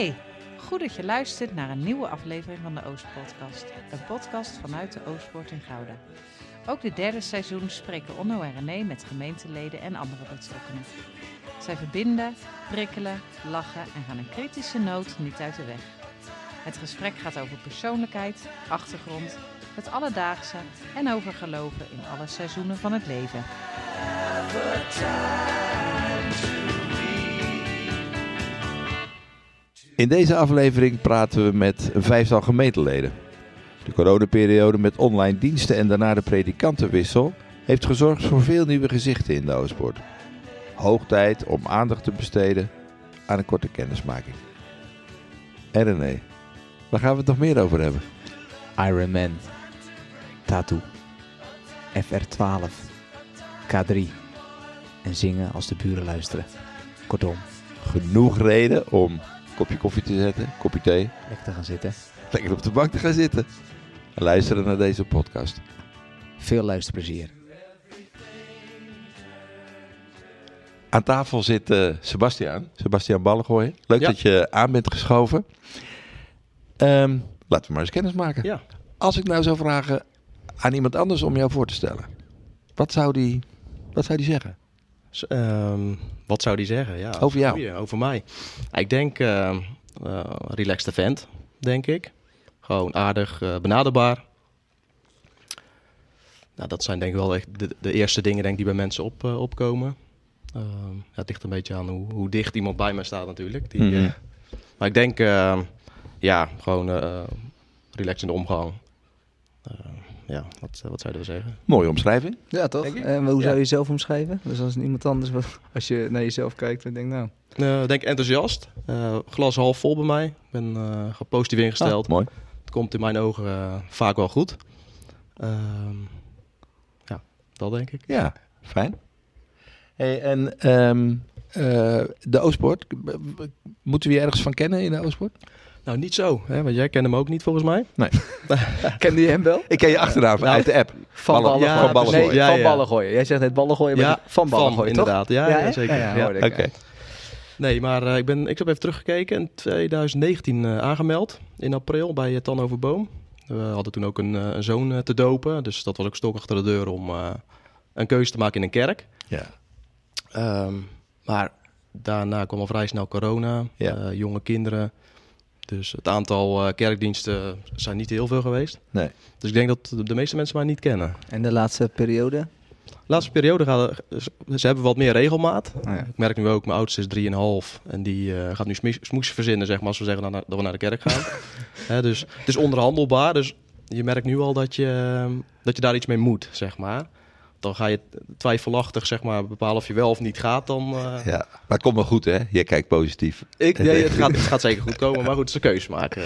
Hey, goed dat je luistert naar een nieuwe aflevering van de Oostpodcast. Een podcast vanuit de Oostpoort in Gouda. Ook dit derde seizoen spreken Onno en René met gemeenteleden en andere betrokkenen. Zij verbinden, prikkelen, lachen en gaan een kritische noot niet uit de weg. Het gesprek gaat over persoonlijkheid, achtergrond, het alledaagse en over geloven in alle seizoenen van het leven. In deze aflevering praten we met een vijftal gemeenteleden. De coronaperiode met online diensten en daarna de predikantenwissel heeft gezorgd voor veel nieuwe gezichten in de Oostpoort. Hoog tijd om aandacht te besteden aan een korte kennismaking. En René, waar gaan we het nog meer over hebben? Iron Man, Tattoo, FR12, K3 en zingen als de buren luisteren. Kortom, Genoeg reden om kopje koffie te zetten, kopje thee, lekker te gaan zitten. lekker op de bank te gaan zitten en luisteren naar deze podcast. Veel luisterplezier. Aan tafel zit eh, Sebastiaan, Sebastiaan Ballengooien. Leuk Ja. dat je aan bent geschoven. Ehm, laten we maar eens kennis maken. Ja. Als ik nou zou vragen aan iemand anders om jou voor te stellen, wat zou die, wat zou die zeggen? Ehm, wat zou die zeggen? Ja, Over jou. goeie, over mij. Ik denk eh, relaxed vent, denk ik. Gewoon aardig, eh, benaderbaar. Nou, dat zijn denk ik wel echt de, de eerste dingen denk ik, die bij mensen op, eh, opkomen. Ehm, ja, het ligt een beetje aan hoe, hoe dicht iemand bij mij staat natuurlijk. Die, Mhm. maar ik denk, ja, gewoon relaxed in de omgang. Eh, ja, wat, wat zouden we zeggen? Mooie omschrijving. Ja, toch? En hoe zou je jezelf omschrijven? Dus als iemand anders, als je naar jezelf kijkt en denkt, nou... Eh, denk enthousiast. Eh, glas half vol bij mij. Ik ben eh, gewoon positief ingesteld. Ah, mooi. Het komt in mijn ogen eh, vaak wel goed. Ehm, ja, dat denk ik. Ja, fijn. Hey, en ehm, eh, de Oostpoort, moeten we je ergens van kennen in de Oostpoort? Nou, niet zo. Hè, want jij kent hem ook niet volgens mij. Kende je hem wel? Ik ken je achternaam Nou, uit de app. Van Ballen- ballen, ja, gooien. van ballen Nee, gooien. Ja, van ja. ballen gooien. Jij zegt net ballen gooien, maar Ja, van ballen Van, gooien, toch? inderdaad. Ja, ja, zeker. Ja, Oké. Nee, maar eh, ik, ben, ik heb even teruggekeken. In 2019 eh, aangemeld. In april bij uh, Tannoverboom. We hadden toen ook een, eh, een zoon te dopen. Dus dat was ook stok achter de deur om eh, een keuze te maken in een kerk. Ja. Ehm, maar daarna kwam al vrij snel corona, Ja. eh, jonge kinderen. Dus het aantal eh, kerkdiensten zijn niet heel veel geweest. Nee. Dus ik denk dat de- meeste mensen mij niet kennen. En de laatste periode? De laatste periode gaat ze hebben wat meer regelmaat. Oh, ja. Ik merk nu ook, mijn oudste is 3,5 en die eh, gaat nu smies- smoes verzinnen, zeg maar, als we zeggen dat, we naar de kerk gaan. Hè, dus het is onderhandelbaar, dus je merkt nu al dat je, dat je daar iets mee moet, zeg maar. Dan ga je twijfelachtig, zeg maar, bepalen of je wel of niet gaat, dan... eh, ja, maar het komt wel goed hè? Je kijkt positief. Ik, nee, het, gaat, het gaat zeker goed komen, maar goed, het is een keus maken.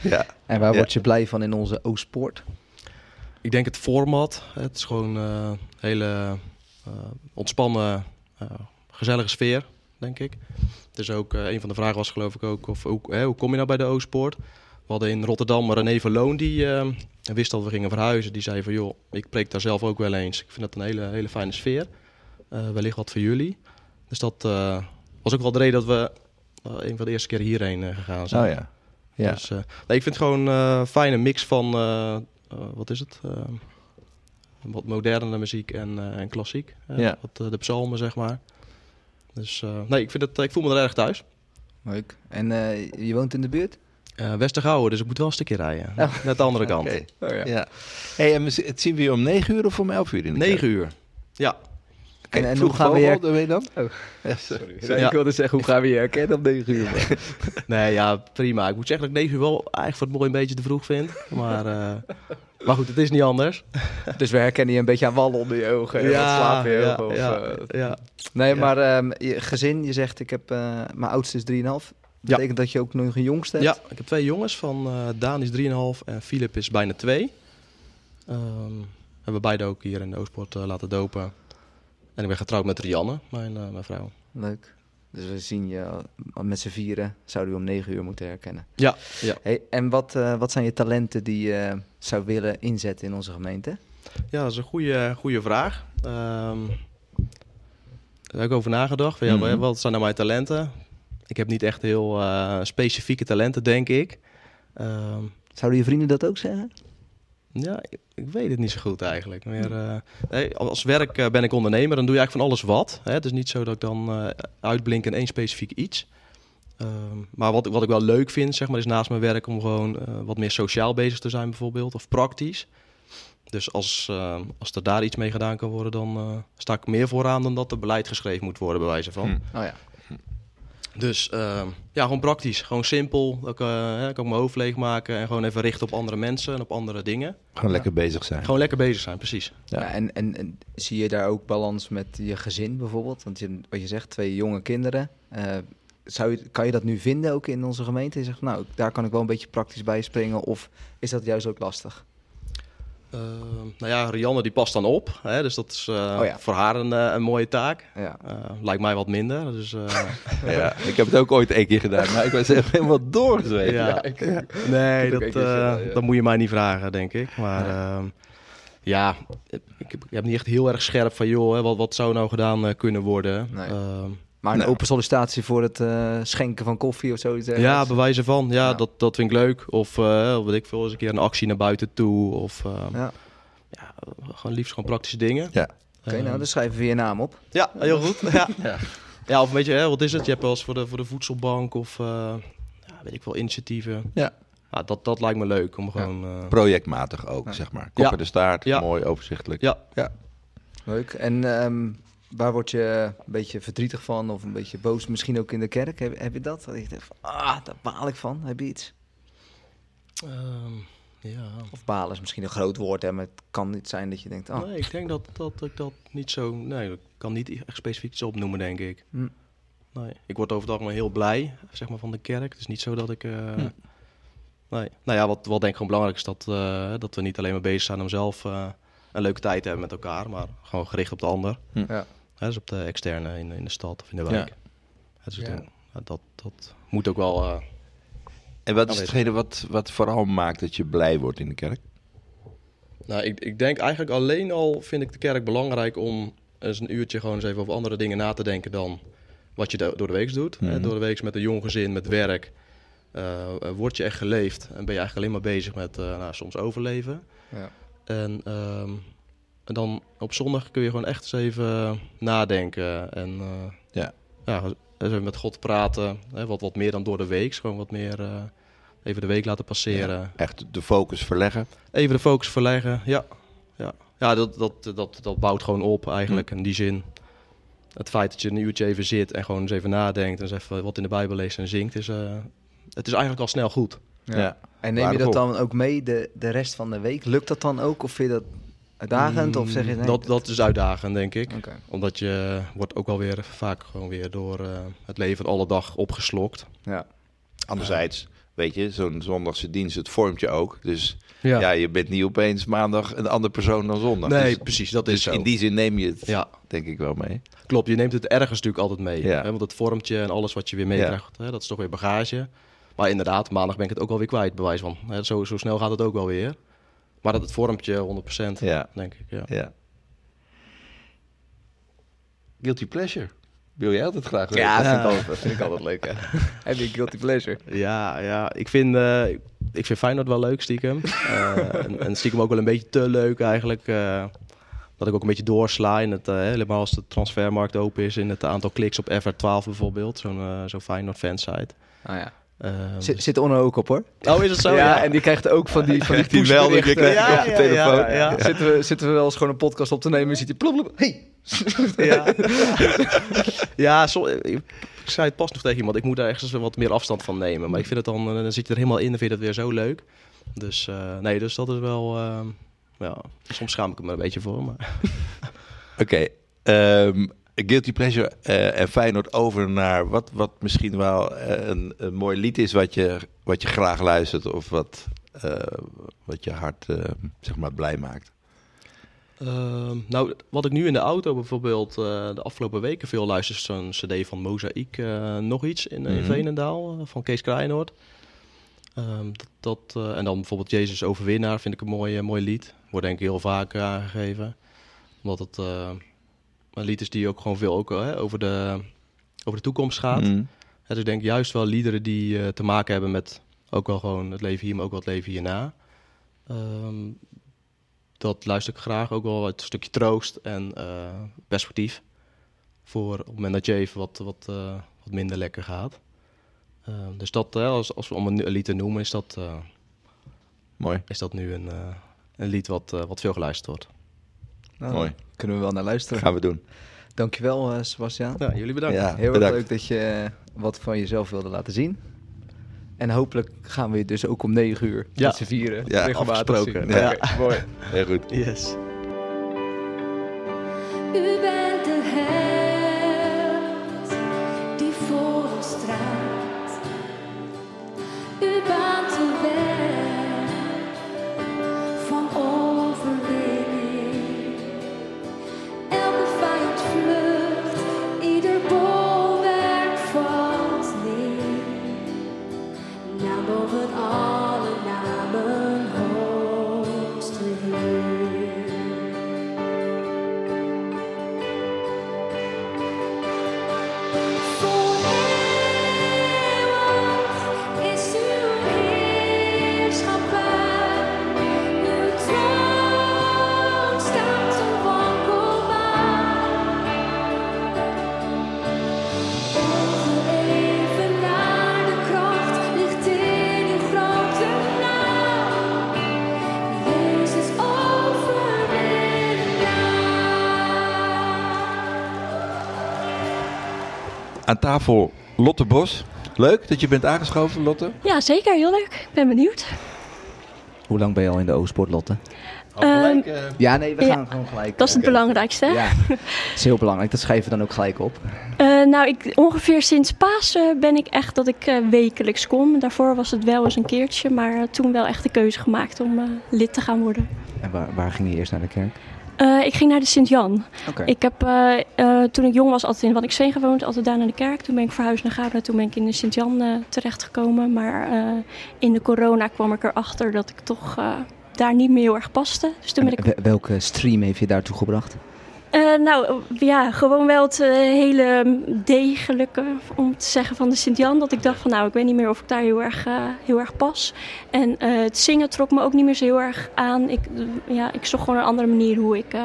Ja. En waar Ja. word je blij van in onze Oostpoort? Ik denk het format. Het is gewoon een hele eh, ontspannen, eh, gezellige sfeer, denk ik. Dus ook eh, een van de vragen was geloof ik ook, of, hoe, hè, hoe kom je nou bij de Oostpoort? We hadden in Rotterdam René Verloon, die eh, wist dat we gingen verhuizen. Die zei van, joh, ik preek daar zelf ook wel eens. Ik vind dat een hele, hele fijne sfeer. Eh, wellicht wat voor jullie. Dus dat eh, was ook wel de reden dat we eh, een van de eerste keer hierheen gegaan zijn. Oh ja. Ja. Dus, nee, ik vind het gewoon een fijne mix van, wat is het? Eh, wat moderne muziek en, en klassiek. Ja. wat, de psalmen, zeg maar. Dus nee, ik, vind het, ik voel me er erg thuis. Leuk. En je woont in de buurt? Eh Westergouwen, dus ik moet wel een stukje rijden. Oh. Net de andere kant. Oké. Oh ja. Ja. Hey, en we z- het zien we je om 9 uur of om 11 uur in de 9 kerk? uur. Ja. Kijk, En- hoe gaan we je- dan? Oh. Ja, sorry. Ja. Ik wilde zeggen, hoe gaan we je herkennen op 9 uur? Nee, ja, prima. Ik moet zeggen dat ik 9 uur wel eigenlijk voor het mooi een beetje te vroeg vind. Maar, eh, maar goed, het is niet anders. dus we herkennen je een beetje aan wallen onder je ogen. en wat slaap je ja, ogen. Of, ja, eh, ja. Nee, Ja. maar ehm, je gezin, je zegt, ik heb, eh, mijn oudste is 3,5. Betekent dat je ook nog een jongste hebt? Ja, ik heb twee jongens. Van eh, Daan is 3,5 en Philip is bijna 2. Ehm hebben we beide ook hier in de Oostpoort eh, laten dopen. En ik ben getrouwd met Rianne, mijn, eh, mijn vrouw. Leuk. Dus we zien je met z'n vieren, zouden we om 9 uur moeten herkennen. Ja, ja. Hey, en wat, wat zijn je talenten die je zou willen inzetten in onze gemeente? ja dat is een goede, goede vraag. Ehm daar heb ik over nagedacht. Van, ja, Mhm. Wat zijn nou mijn talenten? Ik heb niet echt heel eh, specifieke talenten, denk ik. Ehm, Zouden je vrienden dat ook zeggen? ja, ik, ik weet het niet zo goed eigenlijk. Meer, eh, nee, als werk eh, ben ik ondernemer, dan doe je eigenlijk van alles wat. Hè? Het is niet zo dat ik dan eh, uitblink in één specifiek iets. Ehm, maar wat, wat ik wel leuk vind, zeg maar, is naast mijn werk om gewoon eh, wat meer sociaal bezig te zijn bijvoorbeeld. Of praktisch. Dus als, als er daar iets mee gedaan kan worden, dan eh, sta ik meer vooraan dan dat er beleid geschreven moet worden, bij wijze van. Hm. Oh ja. Dus ehm, ja, gewoon praktisch. Gewoon simpel. Dat ik, eh, hè, kan mijn hoofd leegmaken en gewoon even richten op andere mensen en op andere dingen. Gewoon lekker bezig zijn. Gewoon lekker bezig zijn, precies. Ja. Ja. en, en, en zie je daar ook balans met je gezin bijvoorbeeld? Want je, wat je zegt, twee jonge kinderen. Eh, zou je, kan je dat nu vinden ook in onze gemeente? Je zegt, nou, daar kan ik wel een beetje praktisch bij springen. Of is dat juist ook lastig? Ehm, nou ja, Rianne die past dan op. Hè, dus dat is eh, Oh ja. voor haar een, eh, een mooie taak. Ja. Eh, lijkt mij wat minder. Dus, Ja, ik heb het ook ooit één keer gedaan, maar ik was echt helemaal doorgezweet. Ja. ik- nee, dat, dat moet je mij niet vragen, denk ik. Maar ehm, ja, ik heb, ik heb niet echt heel erg scherp van, joh, hè, wat, wat zou nou gedaan kunnen worden. Nee. Maar een Nou. open sollicitatie voor het eh, schenken van koffie of zoiets. ja, bewijzen van. Ja, Ja. Dat, dat vind ik leuk. Of eh weet ik veel, eens een keer een actie naar buiten toe. Of ehm, Ja. ja, gewoon liefst gewoon praktische dingen. Ja. Oké, nou dan schrijven we je naam op. Ja, heel goed. Ja. Ja. ja. of weet je, hè, wat is het? Je hebt wel eens voor de, voor de voedselbank of uh, ja, weet ik wel, initiatieven. Ja. ja dat, dat lijkt me leuk om gewoon. Uh... Projectmatig ook, Ja. zeg maar. Kop Ja. in de staart, Ja. mooi overzichtelijk. Ja. Leuk. En ehm, waar word je een beetje verdrietig van of een beetje boos? Misschien ook in de kerk. Heb, heb je dat? Dat je denkt van, ah, daar baal ik van. Heb je iets? Ehm, ja. Of balen is misschien een groot woord, hè, maar het kan niet zijn dat je denkt, oh, Nee, ik denk dat, dat ik dat niet zo. Nee, ik kan niet echt specifiek iets opnoemen, denk ik. Hm. Nee, ik word over het algemeen heel blij, zeg maar, van de kerk. Het is niet zo dat ik. eh, Hm. Nee. Nou ja, wat, wat denk ik gewoon belangrijk is dat, eh, dat we niet alleen maar bezig zijn om zelf eh, een leuke tijd hebben met elkaar, maar gewoon gericht op de ander. ja. Hè, dus op de externe in, in de stad of in de wijk. Ja. Dus Ja. dat, dat moet ook wel. eh, En wat is hetgene wat, wat vooral maakt dat je blij wordt in de kerk? nou, ik, ik denk eigenlijk alleen al vind ik de kerk belangrijk om eens een uurtje gewoon eens even over andere dingen na te denken dan wat je do- door de week doet. Hè, Mhm. door de week met een jong gezin, met werk. eh, eh, word je echt geleefd en ben je eigenlijk alleen maar bezig met eh, nou, soms overleven. Ja. En, ehm, en dan op zondag kun je gewoon echt eens even nadenken. En eh, Ja. ja, even met God praten. Hè, wat, wat meer dan door de week. Gewoon wat meer eh, even de week laten passeren. Echt de focus verleggen. Even de focus verleggen. Ja, ja. ja dat, dat, dat, dat bouwt gewoon op eigenlijk in die zin. Het feit dat je een uurtje even zit en gewoon eens even nadenkt. En eens even wat in de Bijbel leest en zingt. Is, eh, het is eigenlijk al snel goed. Ja. Ja. En neem je dat dan ook mee de, de rest van de week? Lukt dat dan ook? Of vind je dat uitdagend? Of zeg je nee? Mm, dat, dat is uitdagend, denk ik. Omdat je wordt ook wel weer vaak gewoon weer door eh, het leven alle dag opgeslokt. Ja. Anderzijds, weet je, zo'n zondagse dienst, het vormt je ook. Dus Ja, ja. je bent niet opeens maandag een andere persoon dan zondag. nee, Dus, precies, dat is dus zo. in die zin neem je het, Ja, denk ik wel mee. klopt. Je neemt het ergens natuurlijk altijd mee. Ja. Hè, want het vormt je en alles wat je weer meekrijgt, hè, dat is toch weer bagage. Maar inderdaad, maandag ben ik het ook alweer kwijt, bewijs van. Zo, zo snel gaat het ook wel weer. Maar dat het vormt je 100%, Ja, denk ik. Ja. ja. Guilty pleasure. Wil jij altijd graag weten? Ja, Ja. vind ik altijd, dat vind ik altijd leuk. Hè? Heb je guilty pleasure? Ja, ja, ik vind, eh, ik vind Feyenoord wel leuk, stiekem. Eh, en, en stiekem ook wel een beetje te leuk eigenlijk. eh, dat ik ook een beetje doorsla in het, helemaal als de transfermarkt open is, in het aantal kliks op FR12 bijvoorbeeld. Zo'n zo'n Feyenoord fansite. Oh, ja. Eh, Zit, zit Onno ook op hoor. Oh, is het zo? ja, en die krijgt ook van die, van die je ja, op ja, telefoon. ja, ja. Zitten, we, zitten we wel eens gewoon een podcast op te nemen en ziet hij plop, plop, hey. ja. ja, zo, ik zei het pas nog tegen iemand. Ik moet daar ergens wat meer afstand van nemen. Maar ik vind het dan, eh, dan zit je er helemaal in en vind je het weer zo leuk. Dus eh, nee, dus dat is wel... eh, ja, soms schaam ik me er een beetje voor. Maar... Oké, ehm, guilty pleasure eh, en Feyenoord over naar wat, wat misschien wel eh, een, een mooi lied is wat je, wat je graag luistert of wat, eh, wat je hart zeg maar blij maakt. Ehm, nou, wat ik nu in de auto bijvoorbeeld de afgelopen weken veel luister, is zo'n cd van Mozaïek, nog iets in, in Mhm. Veenendaal, van Kees Kraaienoord. Ehm, dat, dat, en dan bijvoorbeeld Jezus Overwinnaar vind ik een mooi, mooi lied. Wordt denk ik heel vaak aangegeven. Omdat het een lied is die ook gewoon veel ook, eh, over, de, over de toekomst gaat. Mm. Het is denk ik juist wel liederen die eh, te maken hebben met ook wel gewoon het leven hier, maar ook wel het leven hierna. Ehm, dat luister ik graag. Ook wel het stukje troost en eh, perspectief. Voor op het moment dat je even wat, wat, eh, wat minder lekker gaat. Ehm, dus dat, als, als we om een, een lied te noemen, is dat, Mooi. is dat nu een, een lied wat, wat veel geluisterd wordt. Nou, Mooi. Kunnen we wel naar luisteren. Gaan we doen. Dankjewel, eh Sebastian. Ja, jullie bedankt. Ja, Heel erg leuk dat je eh, wat van jezelf wilde laten zien. En hopelijk gaan we je dus ook om 9 uur Ja. met z'n vieren Ja, afgesproken. Ja. Oké, mooi. Heel goed. Yes. Aan tafel Lotte Bos. Leuk dat je bent aangeschoven, Lotte. Ja, zeker. Heel leuk. Ik ben benieuwd. Hoe lang ben je al in de O-sport, Lotte? Ehm, Ja, nee, we Ja, gaan gewoon gelijk. Dat is het belangrijkste. Ja, het is heel belangrijk. Dat schrijven we dan ook gelijk op. Eh, nou, ik, ongeveer sinds Pasen ben ik echt dat ik eh, wekelijks kom. Daarvoor was het wel eens een keertje, maar eh, toen wel echt de keuze gemaakt om eh, lid te gaan worden. En waar, waar ging je eerst naar de kerk? Eh, ik ging naar de Sint-Jan. Ik heb eh, eh, toen ik jong was altijd in Waddinxveen gewoond, altijd daar naar de kerk. Toen ben ik verhuisd naar Gouda, toen ben ik in de Sint-Jan terechtgekomen. Maar in de corona kwam ik erachter dat ik toch daar niet meer heel erg paste. Dus toen ben ik welke stream heeft je daartoe gebracht? Eh, nou ja, gewoon wel het eh, hele degelijke, om te zeggen, van de Sint-Jan. Dat ik dacht van nou, ik weet niet meer of ik daar heel erg, eh, heel erg pas. En eh, het zingen trok me ook niet meer zo heel erg aan. Ik, ja, ik zocht gewoon een andere manier hoe ik eh,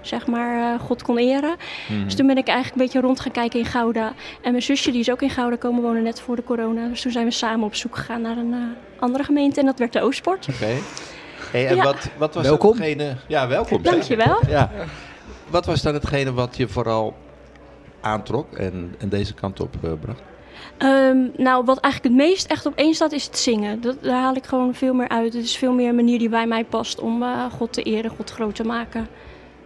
zeg maar eh, God kon eren. Mhm. Dus toen ben ik eigenlijk een beetje rond gaan kijken in Gouda. En mijn zusje die is ook in Gouda komen wonen net voor de corona. Dus toen zijn we samen op zoek gegaan naar een eh, andere gemeente. En dat werd de Oostsport. Oké. Hey, en Ja. wat, wat was Welkom. hetgene... Ja, welkom. Dankjewel. Ja. Wat was dan hetgene wat je vooral aantrok en, en deze kant op eh, bracht? Ehm, nou, wat eigenlijk het meest echt op één staat is het zingen. Dat, daar haal ik gewoon veel meer uit. Het is veel meer een manier die bij mij past om eh, God te eren, God groot te maken.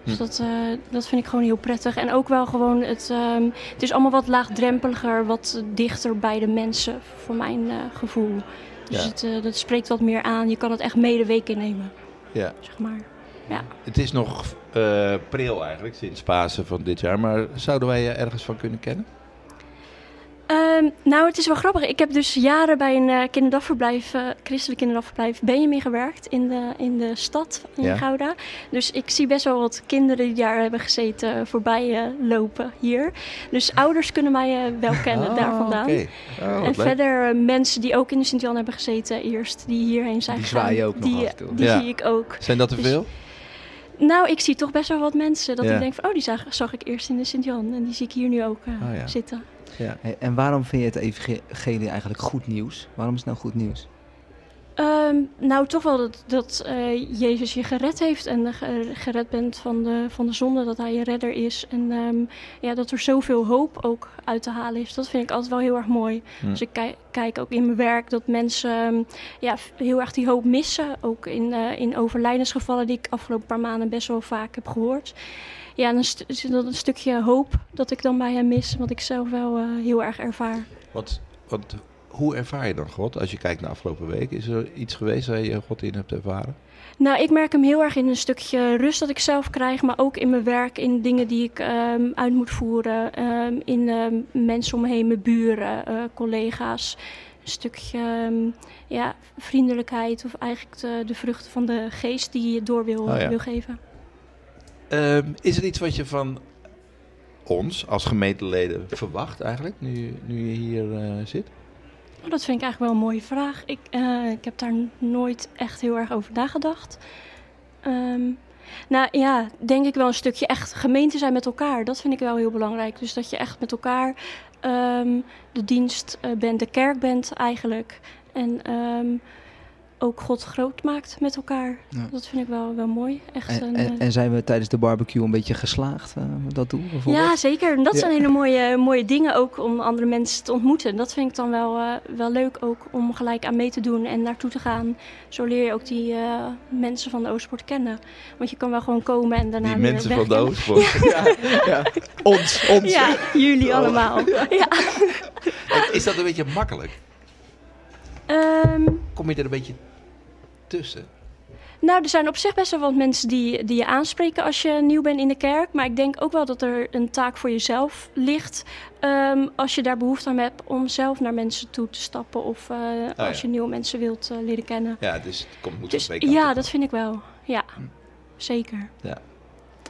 Dus Hm. dat, eh, dat vind ik gewoon heel prettig. En ook wel gewoon, het, ehm, het is allemaal wat laagdrempeliger, wat dichter bij de mensen, voor mijn gevoel. Dus Ja. het, dat spreekt wat meer aan. Je kan het echt mee de week innemen, Ja. zeg maar. Het is nog eh pril eigenlijk, sinds Pasen van dit jaar. Maar zouden wij je ergens van kunnen kennen? Ehm, nou, het is wel grappig. Ik heb dus jaren bij een eh, kinderdagverblijf, eh, christelijk kinderdagverblijf Benjamin gewerkt in de, in de stad in Ja. Gouda. Dus ik zie best wel wat kinderen die daar hebben gezeten voorbij lopen hier. Dus ouders kunnen mij wel kennen daar vandaan. Ah, Oké. Oh, en verder mensen die ook in de Sint-Jan hebben gezeten eerst, die hierheen zijn Die gegaan. zwaaien ook nog die, af en toe. Die Ja. zie ik ook. Zijn dat er Dus- veel? Nou, ik zie toch best wel wat mensen. Dat Ja. ik denk van, oh, die zag, zag ik eerst in de Sint-Jan. En die zie ik hier nu ook eh, Oh, ja. zitten. Ja. Hey, en waarom vind je het evangelie eigenlijk goed nieuws? Waarom is het nou goed nieuws? Ehm, nou, toch wel dat, dat eh, Jezus je gered heeft en eh, ge- gered bent van de, van de zonde, dat hij je redder is. En ehm, ja, dat er zoveel hoop ook uit te halen is. Dat vind ik altijd wel heel erg mooi. Hm. Dus ik kijk, kijk ook in mijn werk dat mensen ehm, ja, heel erg die hoop missen. Ook in, eh, in overlijdensgevallen die ik afgelopen paar maanden best wel vaak heb gehoord. Ja, en dan is dat een stukje hoop dat ik dan bij hem mis, wat ik zelf wel heel erg ervaar. Want, want hoe ervaar je dan God? Als je kijkt naar afgelopen week, is er iets geweest waar je God in hebt ervaren? Nou, ik merk hem heel erg in een stukje rust dat ik zelf krijg, maar ook in mijn werk, in dingen die ik ehm, uit moet voeren, ehm, in ehm, mensen om me heen, mijn buren, eh, collega's. Een stukje ja, vriendelijkheid of eigenlijk de, de vruchten van de geest die je door wil, Oh ja. wil geven. Is er iets wat je van ons als gemeenteleden verwacht eigenlijk, nu, nu je hier eh, zit? Oh, dat vind ik eigenlijk wel een mooie vraag. Ik, eh, ik heb daar nooit echt heel erg over nagedacht. Ehm, nou ja, denk ik wel een stukje echt gemeente zijn met elkaar. Dat vind ik wel heel belangrijk. Dus dat je echt met elkaar ehm, de dienst eh, bent, de kerk bent eigenlijk. En ehm, ook God groot maakt met elkaar. Ja. Dat vind ik wel, wel mooi. Echt En, een, en, eh, en zijn we tijdens de barbecue een beetje geslaagd eh, met dat bijvoorbeeld? Ja, zeker. En dat Ja. zijn hele mooie, mooie dingen ook om andere mensen te ontmoeten. Dat vind ik dan wel, eh, wel leuk ook om gelijk aan mee te doen en naartoe te gaan. Zo leer je ook die eh, mensen van de Oostpoort kennen. Want je kan wel gewoon komen en daarna Die weer mensen van de. Oostpoort. ja, ja. Ons, ons. Ja, jullie allemaal. Ja. Is dat een beetje makkelijk? Ehm, Kom je er een beetje tussen? nou, er zijn op zich best wel wat mensen die, die je aanspreken als je nieuw bent in de kerk. Maar ik denk ook wel dat er een taak voor jezelf ligt. ehm, als je daar behoefte aan hebt om zelf naar mensen toe te stappen. Of eh, als ja. je nieuwe mensen wilt eh, leren kennen. Ja, dus het komt, moet Dus twee ja, dat vind ik wel. Ja, Hm. zeker.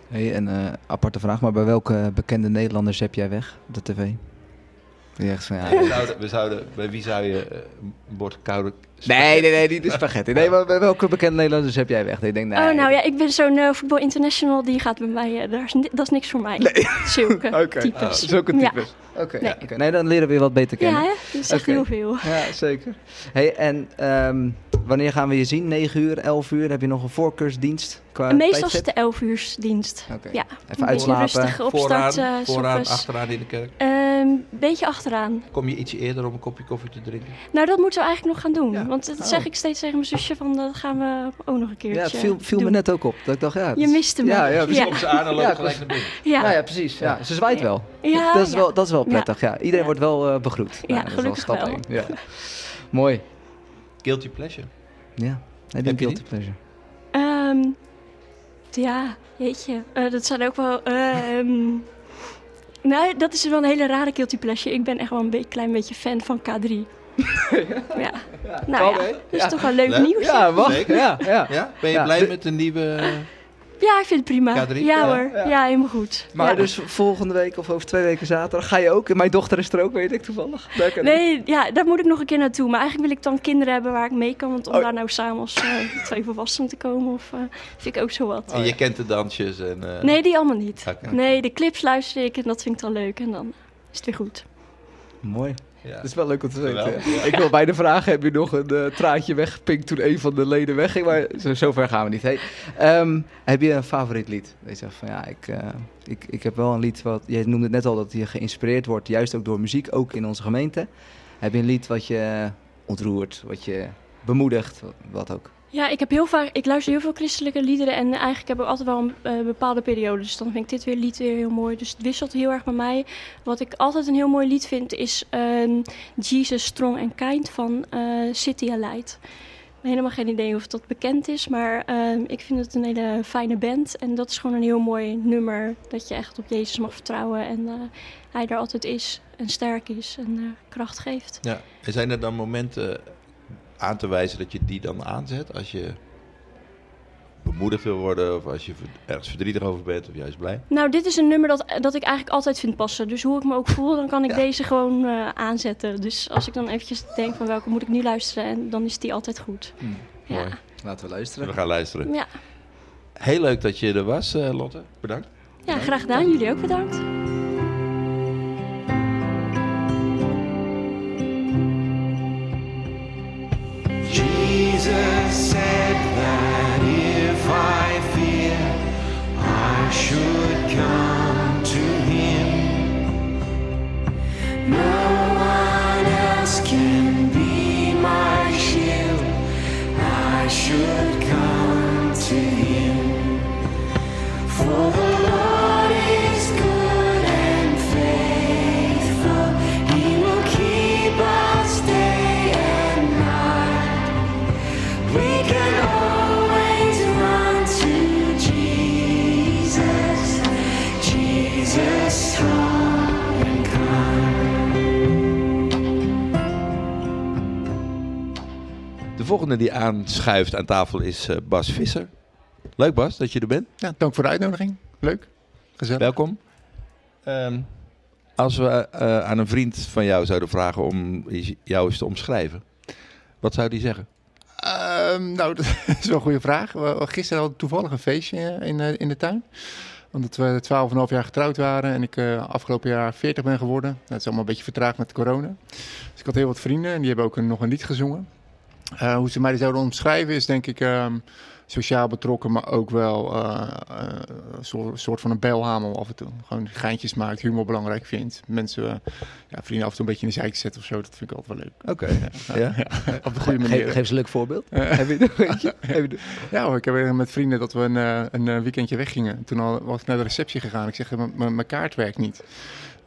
Hey, en eh, aparte vraag, maar bij welke bekende Nederlanders heb jij weg op de tv? Van, ja, We zouden, we zouden, bij wie zou je een bord koude... Nee, nee, nee, niet de spaghetti. Nee, maar welke bekende Nederlanders heb jij weg? Dat je denkt, nee. oh, nou ja, ik ben zo'n eh, voetbal international. Die gaat bij mij. eh, daar is dat is niks voor mij. Zulke Oké, types. zulke Ja. types. Oké, Nee. oké. nee, dan leren we je wat beter kennen. Ja, dat is echt heel veel. Ja, zeker. Hey, en ehm, wanneer gaan we je zien? 9 uur, 11 uur? Heb je nog een voorkeursdienst qua meestal is het de 11 uursdienst. Oké. Ja, Even uitslapen. rustig opstart. Vooraan, vooraan achteraan in de kerk. Een beetje achteraan. Kom je ietsje eerder om een kopje koffie te drinken? Nou, dat moeten we eigenlijk nog gaan doen. Ja. Want dat Oh. zeg ik steeds tegen mijn zusje van dat gaan we ook nog een keertje Ja, het viel, viel me net ook op. Dat ik dacht, ja. Je is- miste me. Ja, ja, Ja. precies. Ze aan en loop Ja, gelijk naar binnen. Ja, Ja, ja, precies. Ja. Ze zwaait wel. Ja, dat, is ja. wel, dat is wel prettig. Ja. Iedereen Ja. wordt wel eh, begroet. Ja, Nou, dat is gelukkig stap wel. Ja. Mooi. Guilty pleasure. Ja. Heb je een je guilty pleasure? Ehm, ja, jeetje. Eh, dat zijn ook wel... ehm nou, dat is wel een hele rare guilty pleasure. Ik ben echt wel een be- klein beetje fan van K3. ja. Nou Kan, ja, dat is Ja. toch wel leuk Leuk. nieuws. Ja, wacht. Zeker. Ja, ja. Ja? Ben je Ja, blij met de nieuwe... Ja, ik vind het prima. K3? Ja, Ja, hoor, ja. ja. helemaal goed. Maar Ja. dus volgende week of over twee weken zaterdag ga je ook. En mijn dochter is er ook, weet ik toevallig. Ik- Nee, ja, daar moet ik nog een keer naartoe. Maar eigenlijk wil ik dan kinderen hebben waar ik mee kan. Want om Oh. daar nou samen als eh, twee volwassenen te komen, of, eh, vind ik ook zo wat. en je kent de dansjes en... eh, Nee, die allemaal niet. Nee, de clips luister ik en dat vind ik dan leuk. En dan is het weer goed. Mooi. Ja. Dat is wel leuk om te weten. Geweldig, ja. Ik wil bijna vragen, heb je nog een eh, traantje weggepinkt toen een van de leden wegging? Maar zo, zover gaan we niet. Hey, ehm, heb je een favoriet lied? Dat je zegt van ja, ik, eh, ik, ik heb wel een lied wat... Je noemde het net al dat je geïnspireerd wordt, juist ook door muziek, ook in onze gemeente. Heb je een lied wat je ontroert, wat je bemoedigt, wat ook? Ja, ik heb heel vaak, ik luister heel veel christelijke liederen en eigenlijk heb ik altijd wel een eh, bepaalde periode. Dus dan vind ik dit weer lied weer heel mooi. Dus het wisselt heel erg bij mij. Wat ik altijd een heel mooi lied vind is ehm, Jesus Strong and Kind van eh, City Light. Ik heb helemaal geen idee of dat bekend is, maar ehm, ik vind het een hele fijne band. En dat is gewoon een heel mooi nummer, dat je echt op Jezus mag vertrouwen. En eh, hij er altijd is en sterk is en kracht geeft. Ja. En zijn er dan momenten aan te wijzen dat je die dan aanzet als je bemoedigd wil worden of als je ergens verdrietig over bent of juist blij? Nou, dit is een nummer dat, dat ik eigenlijk altijd vind passen. Dus hoe ik me ook voel, dan kan ik Ja. deze gewoon eh, aanzetten. Dus als ik dan eventjes denk van welke moet ik nu luisteren, en dan is die altijd goed. Ja. Mooi. Laten we We luisteren. gaan luisteren. Ja. Heel leuk dat je er was, eh, Lotte. Bedankt. ja, graag gedaan. Jullie ook bedankt. Jesus said die aanschuift aan tafel is eh, Bas Visser. Leuk Bas, dat je er bent. Ja, dank voor de uitnodiging. Leuk. Gezellig. Welkom. Ehm, als we eh, aan een vriend van jou zouden vragen om jou eens te omschrijven, wat zou die zeggen? Ehm, nou, dat is wel een goede vraag. We- Gisteren hadden we toevallig een feestje in, eh, in de tuin. Omdat we 12,5 jaar getrouwd waren en ik afgelopen jaar 40 ben geworden. Dat is allemaal een beetje vertraagd met corona. Dus ik had heel wat vrienden en die hebben ook een, nog een lied gezongen. Eh, hoe ze mij zouden omschrijven is denk ik ehm, sociaal betrokken, maar ook wel eh, eh, een soort, van een belhamel af en toe. Gewoon geintjes maakt, humor belangrijk vindt. Mensen, ja, vrienden af en toe een beetje in de zijk zetten of zo. Dat vind ik altijd wel leuk. Oké. Ja? Op een goede manier. Geef, geef eens een leuk voorbeeld. Heb je Ja hoor, ik heb met vrienden dat we een, een weekendje weggingen. Toen al, was ik naar de receptie gegaan. Ik zeg, "M- m- mijn kaart werkt niet.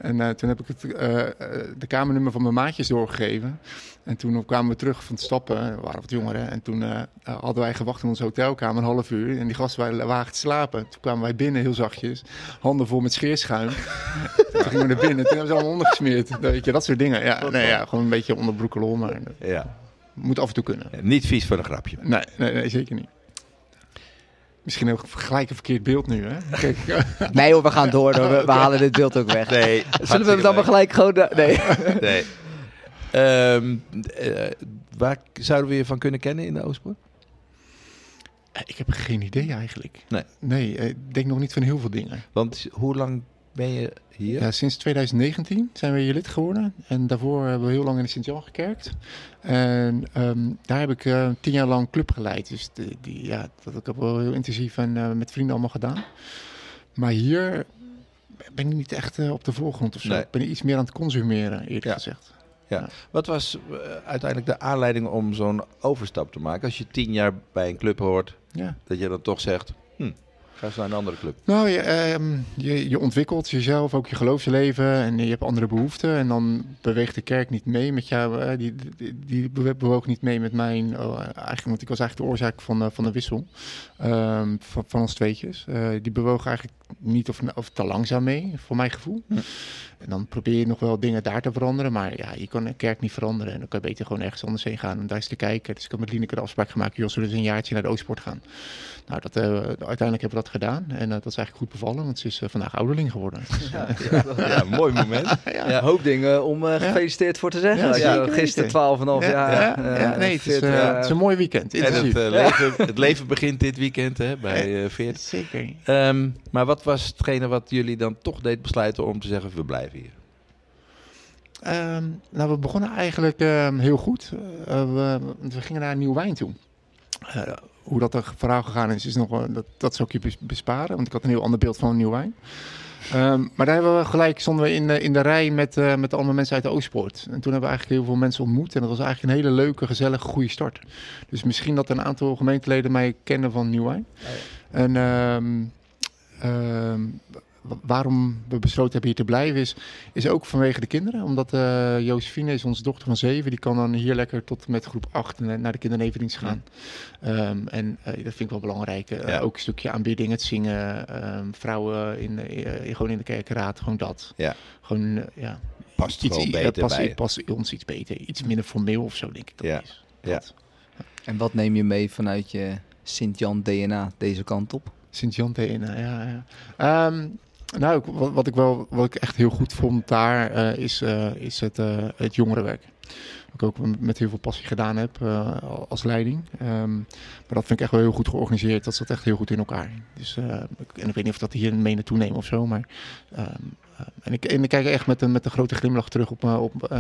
En eh, toen heb ik het, eh, eh, de kamernummer van mijn maatjes doorgegeven. En toen kwamen we terug van het stappen. We waren wat jongeren. En toen hadden wij gewacht in onze hotelkamer een half uur. En die gasten waren te slapen. Toen kwamen wij binnen heel zachtjes. Handen vol met scheerschuim. toen gingen we naar binnen. Toen hebben ze allemaal ondergesmeerd. Weet je, dat soort dingen. Ja, nee, ja, gewoon een beetje onderbroekelol. Maar dat Ja. moet af en toe kunnen. Niet vies van een grapje. Nee, nee, nee zeker niet. Misschien ook gelijk een verkeerd beeld nu, hè? Kijk, Nee hoor, we gaan door. hoor. We, we halen dit beeld ook weg. Nee. Zullen we hem dan maar gelijk gewoon... Nee. Nee. Ehm, eh, waar zouden we je van kunnen kennen in de Oostpoort? ik heb geen idee eigenlijk. Nee. Nee, eh, ik denk nog niet van heel veel dingen. Want hoe lang ben je hier? Ja, sinds 2019 zijn we hier lid geworden. En daarvoor hebben we heel lang in de Sint-Jan gekerkt. En ehm, daar heb ik eh, tien jaar lang club geleid. Dus de, die, ja, dat heb ik wel heel intensief en eh, met vrienden allemaal gedaan. Maar hier ben ik niet echt eh, op de voorgrond of zo. Nee. Ik ben iets meer aan het consumeren, eerlijk Ja. gezegd. Wat was uiteindelijk de aanleiding om zo'n overstap te maken? Als je tien jaar bij een club hoort, Ja. dat je dan toch zegt, hm, ga eens naar een andere club. Nou, je, ehm, je, je ontwikkelt jezelf, ook je geloofsleven en je hebt andere behoeften. En dan beweegt de kerk niet mee met jou. eh, die, die, die bewoog niet mee met mijn. oh, eigenlijk, want ik was eigenlijk de oorzaak van, de- van de wissel ehm, van, van ons tweetjes. Eh, die bewoog eigenlijk niet of, of te langzaam mee, voor mijn gevoel. Hm. En dan probeer je nog wel dingen daar te veranderen. Maar ja, je kan een kerk niet veranderen. En dan kan je beter gewoon ergens anders heen gaan om daar eens te kijken. Dus ik heb met Lineke de afspraak gemaakt. Joh, zullen we eens een jaartje naar de Oostpoort gaan? Nou, dat, eh, uiteindelijk hebben we dat gedaan. En eh, dat is eigenlijk goed bevallen, want ze is eh, vandaag ouderling geworden. Eh, Ja, mooi moment. Ja, een hoop dingen om eh, gefeliciteerd voor te zeggen. Ja, gisteren weten. 12,5 ja, jaar... ja, ja, nee, het is, 40, het is een mooi weekend. En het, leven, het leven begint dit weekend hè, bij eh 40. Zeker. Ehm, maar wat was hetgene wat jullie dan toch deed besluiten om te zeggen, we blijven hier? Ehm, nou, we begonnen eigenlijk ehm, heel goed. Eh, we, we gingen naar Nieuw Wijn toe. Eh, hoe dat er verhaal gegaan is, is nog, dat, dat zou ik je bes- besparen. Want ik had een heel ander beeld van een Nieuw Wijn. Ehm, maar daar hebben we gelijk, stonden we in, de- in de rij met, eh, met allemaal mensen uit de Oostpoort. En toen hebben we eigenlijk heel veel mensen ontmoet. En dat was eigenlijk een hele leuke, gezellige, goede start. Dus misschien dat een aantal gemeenteleden mij kennen van Nieuw Wijn. En waarom we besloten hebben hier te blijven is, is ook vanwege de kinderen. Omdat eh Josephine is onze dochter van zeven. Die kan dan hier lekker tot met groep acht na- naar de kindernevendienst gaan. Ehm, en eh, dat vind ik wel belangrijk. Eh, Ja. Ook een stukje aanbidding, het zingen. ehm, vrouwen in, gewoon in de kerkenraad, gewoon dat. Ja. Gewoon, ja. Past gewoon eh, beter past, bij past ons iets beter. Iets minder formeel of zo, denk ik dat Ja. is. Ja. Dat. En wat neem je mee vanuit je Sint-Jan DNA deze kant op? Sint-Jan DNA, ja. ja. Ehm, nou, wat, wat ik wel, wat ik echt heel goed vond daar, eh, is, eh, is het, eh, het jongerenwerk. Wat ik ook met heel veel passie gedaan heb als leiding. Ehm, maar dat vind ik echt wel heel goed georganiseerd. Dat zat echt heel goed in elkaar. Dus, en ik weet niet of dat hier mee naartoe nemen of zo, maar... ehm, eh, en, ik, en ik kijk echt met een, met een grote glimlach terug op, op,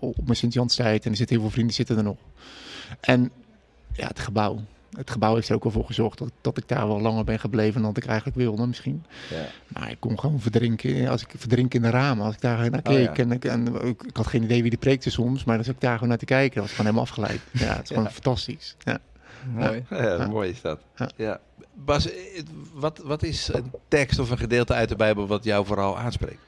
op mijn Sint-Janstijd. En er zitten heel veel vrienden zitten er nog. En ja, het gebouw. Het gebouw heeft er ook wel voor gezorgd dat, dat ik daar wel langer ben gebleven dan ik eigenlijk wilde misschien. Ja. Maar ik kon gewoon verdrinken, als ik verdrink in de ramen, als ik daar naar Oh, keek. ja. en, ik, en ik, ik had geen idee wie die preekte soms, maar als ik daar gewoon naar te kijken, dat was gewoon helemaal afgeleid. Ja, het is gewoon Ja. fantastisch. Ja. Mooi. Ja, mooi is dat. Ja. Ja. Bas, eh, wat, wat is een tekst of een gedeelte uit de Bijbel wat jou vooral aanspreekt?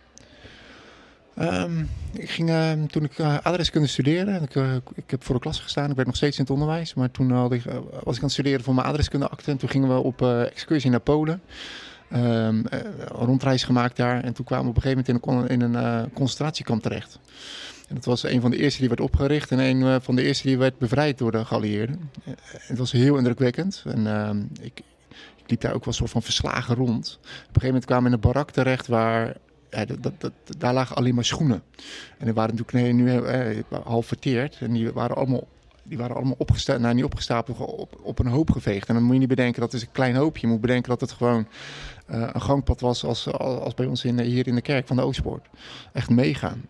Ehm, ik ging ehm, toen ik uh, adreskunde studeerde. Ik, eh, ik heb voor de klas gestaan. Ik werd nog steeds in het onderwijs. Maar toen had ik, eh, was ik aan het studeren voor mijn adreskundeakte. En toen gingen we op eh, excursie naar Polen. Eh, een rondreis gemaakt daar. En toen kwamen we op een gegeven moment in een, in een eh, concentratiekamp terecht. En dat was een van de eerste die werd opgericht. En een eh, van de eerste die werd bevrijd door de geallieerden. Eh, het was heel indrukwekkend. En ik, ik liep daar ook wel een soort van verslagen rond. Op een gegeven moment kwamen we in een barak terecht waar ja, dat, dat, daar lagen alleen maar schoenen. En die waren natuurlijk nee, nu eh, half verteerd. En die waren allemaal, die waren allemaal opgestapeld, nou niet opgestapeld, op, op een hoop geveegd. En dan moet je niet bedenken dat is een klein hoopje. Je moet bedenken dat het gewoon eh, een gangpad was als, als bij ons in, hier in de kerk van de Oostpoort. Echt meegaan.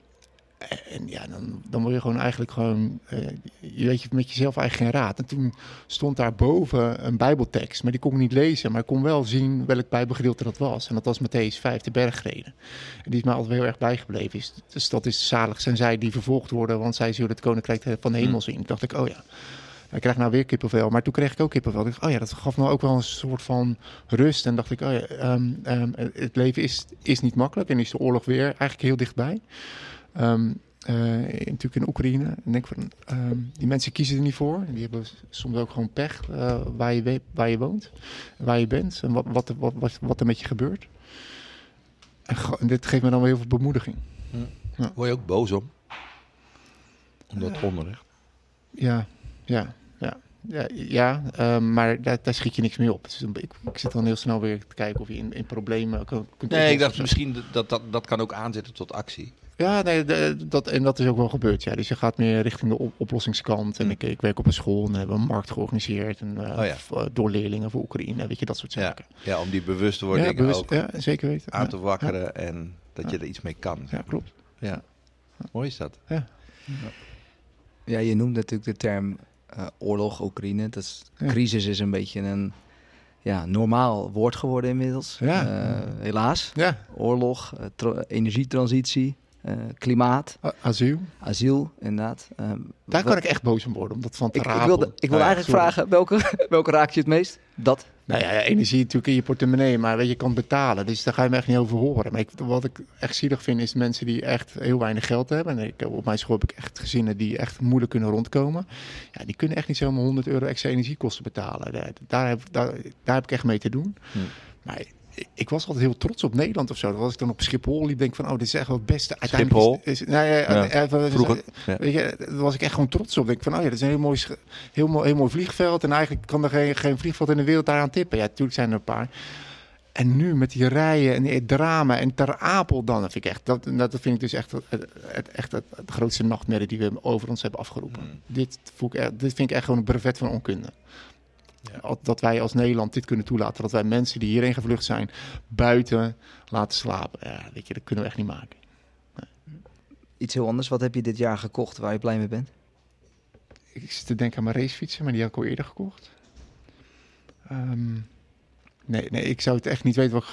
En ja, dan, dan word je gewoon eigenlijk gewoon, eh, je weet je met jezelf eigenlijk geen raad. En toen stond daar boven een bijbeltekst, maar die kon ik niet lezen. Maar ik kon wel zien welk bijbelgedeelte dat was. En dat was Matthäus 5, de bergreden. En die is mij altijd heel erg bijgebleven. Is, dus dat is zalig zijn zij die vervolgd worden, want zij zullen het koninkrijk van de hemel zien. Toen dacht ik, oh ja. Ik krijg nou weer kippenvel, maar toen kreeg ik ook kippenvel. Ik dacht, oh ja, dat gaf me ook wel een soort van rust. En dacht ik, oh ja, ehm, ehm, het leven is, is niet makkelijk en is de oorlog weer eigenlijk heel dichtbij. Eh, natuurlijk in Oekraïne. En ik denk van, ehm, die mensen kiezen er niet voor. Die hebben soms ook gewoon pech eh, waar, je waar je woont, waar je bent en wat, wat, er- wat, wat, wat er met je gebeurt. En, dit geeft me dan wel heel veel bemoediging. Word je ook boos om? Om dat onrecht? Ja, ja, ja. Ja, ja ehm, maar daar, daar schiet je niks mee op. Dus ik, ik zit dan heel snel weer te kijken of je in, in problemen kan, kunt Nee, ik dacht misschien dat dat, dat kan ook aanzetten tot actie. Ja, nee, de- dat, en dat is ook wel gebeurd. Ja. Dus je gaat meer richting de op- oplossingskant. En Mm. ik, ik werk op een school en hebben we een markt georganiseerd. En, eh, Oh ja. eh, door leerlingen voor Oekraïne, weet je, dat soort Ja, zaken. ja, om die bewustwording ja, bewust- ook ja, zeker weten. aan Ja, te wakkeren en dat je er iets mee kan. Ja, klopt. Ja. Mooi is dat. Ja, je noemt natuurlijk de term eh, oorlog, Oekraïne. Dat is, Ja. Crisis is een beetje een ja, normaal woord geworden inmiddels. Ja. Eh, helaas. Ja, Oorlog, tra- energietransitie, eh, klimaat, asiel. asiel, inderdaad. Eh, Daar kan ik echt boos om worden, om dat van te ik, ik wilde, ik wilde ja, eigenlijk sorry. vragen, welke, welke raak je het meest? Dat. Nou ja, energie natuurlijk in je portemonnee, maar weet je, je kan betalen. Dus daar ga je me echt niet over horen. Maar ik, wat ik echt zielig vind, is mensen die echt heel weinig geld hebben. En ik, op mijn school heb ik echt gezinnen die echt moeilijk kunnen rondkomen. Ja, die kunnen echt niet zomaar 100 euro extra energiekosten betalen. Daar, daar, heb, daar, daar heb ik echt mee te doen. Hm. Maar ik- was altijd heel trots op Nederland of zo. Dat was ik dan op Schiphol liep, denk van, oh, dit is echt wel het beste. Uiteindelijk Schiphol? Is, is, nou ja, Ja, eh, Vroeger. Ja. Weet je, daar was ik echt gewoon trots op. Ik denk van, oh ja, dat is een heel mooi, heel mooi, heel mooi vliegveld. En eigenlijk kan er geen, geen vliegveld in de wereld daaraan tippen. Ja, natuurlijk zijn er een paar. En nu met die rijen en het drama en Ter Apel dan, dat vind ik echt, dat, dat vind ik dus echt het, het, echt het, het grootste nachtmerrie die we over ons hebben afgeroepen. Mm. Dit, voel ik, dit vind ik echt gewoon een brevet van onkunde. Ja. Dat wij als Nederland dit kunnen toelaten. Dat wij mensen die hierheen gevlucht zijn, buiten laten slapen. Ja, weet je, dat kunnen we echt niet maken. Iets heel anders. Wat heb je dit jaar gekocht waar je blij mee bent? Ik zit te denken aan mijn racefietsen, maar die had ik al eerder gekocht. Ehm, nee, nee, ik zou het echt niet weten wat,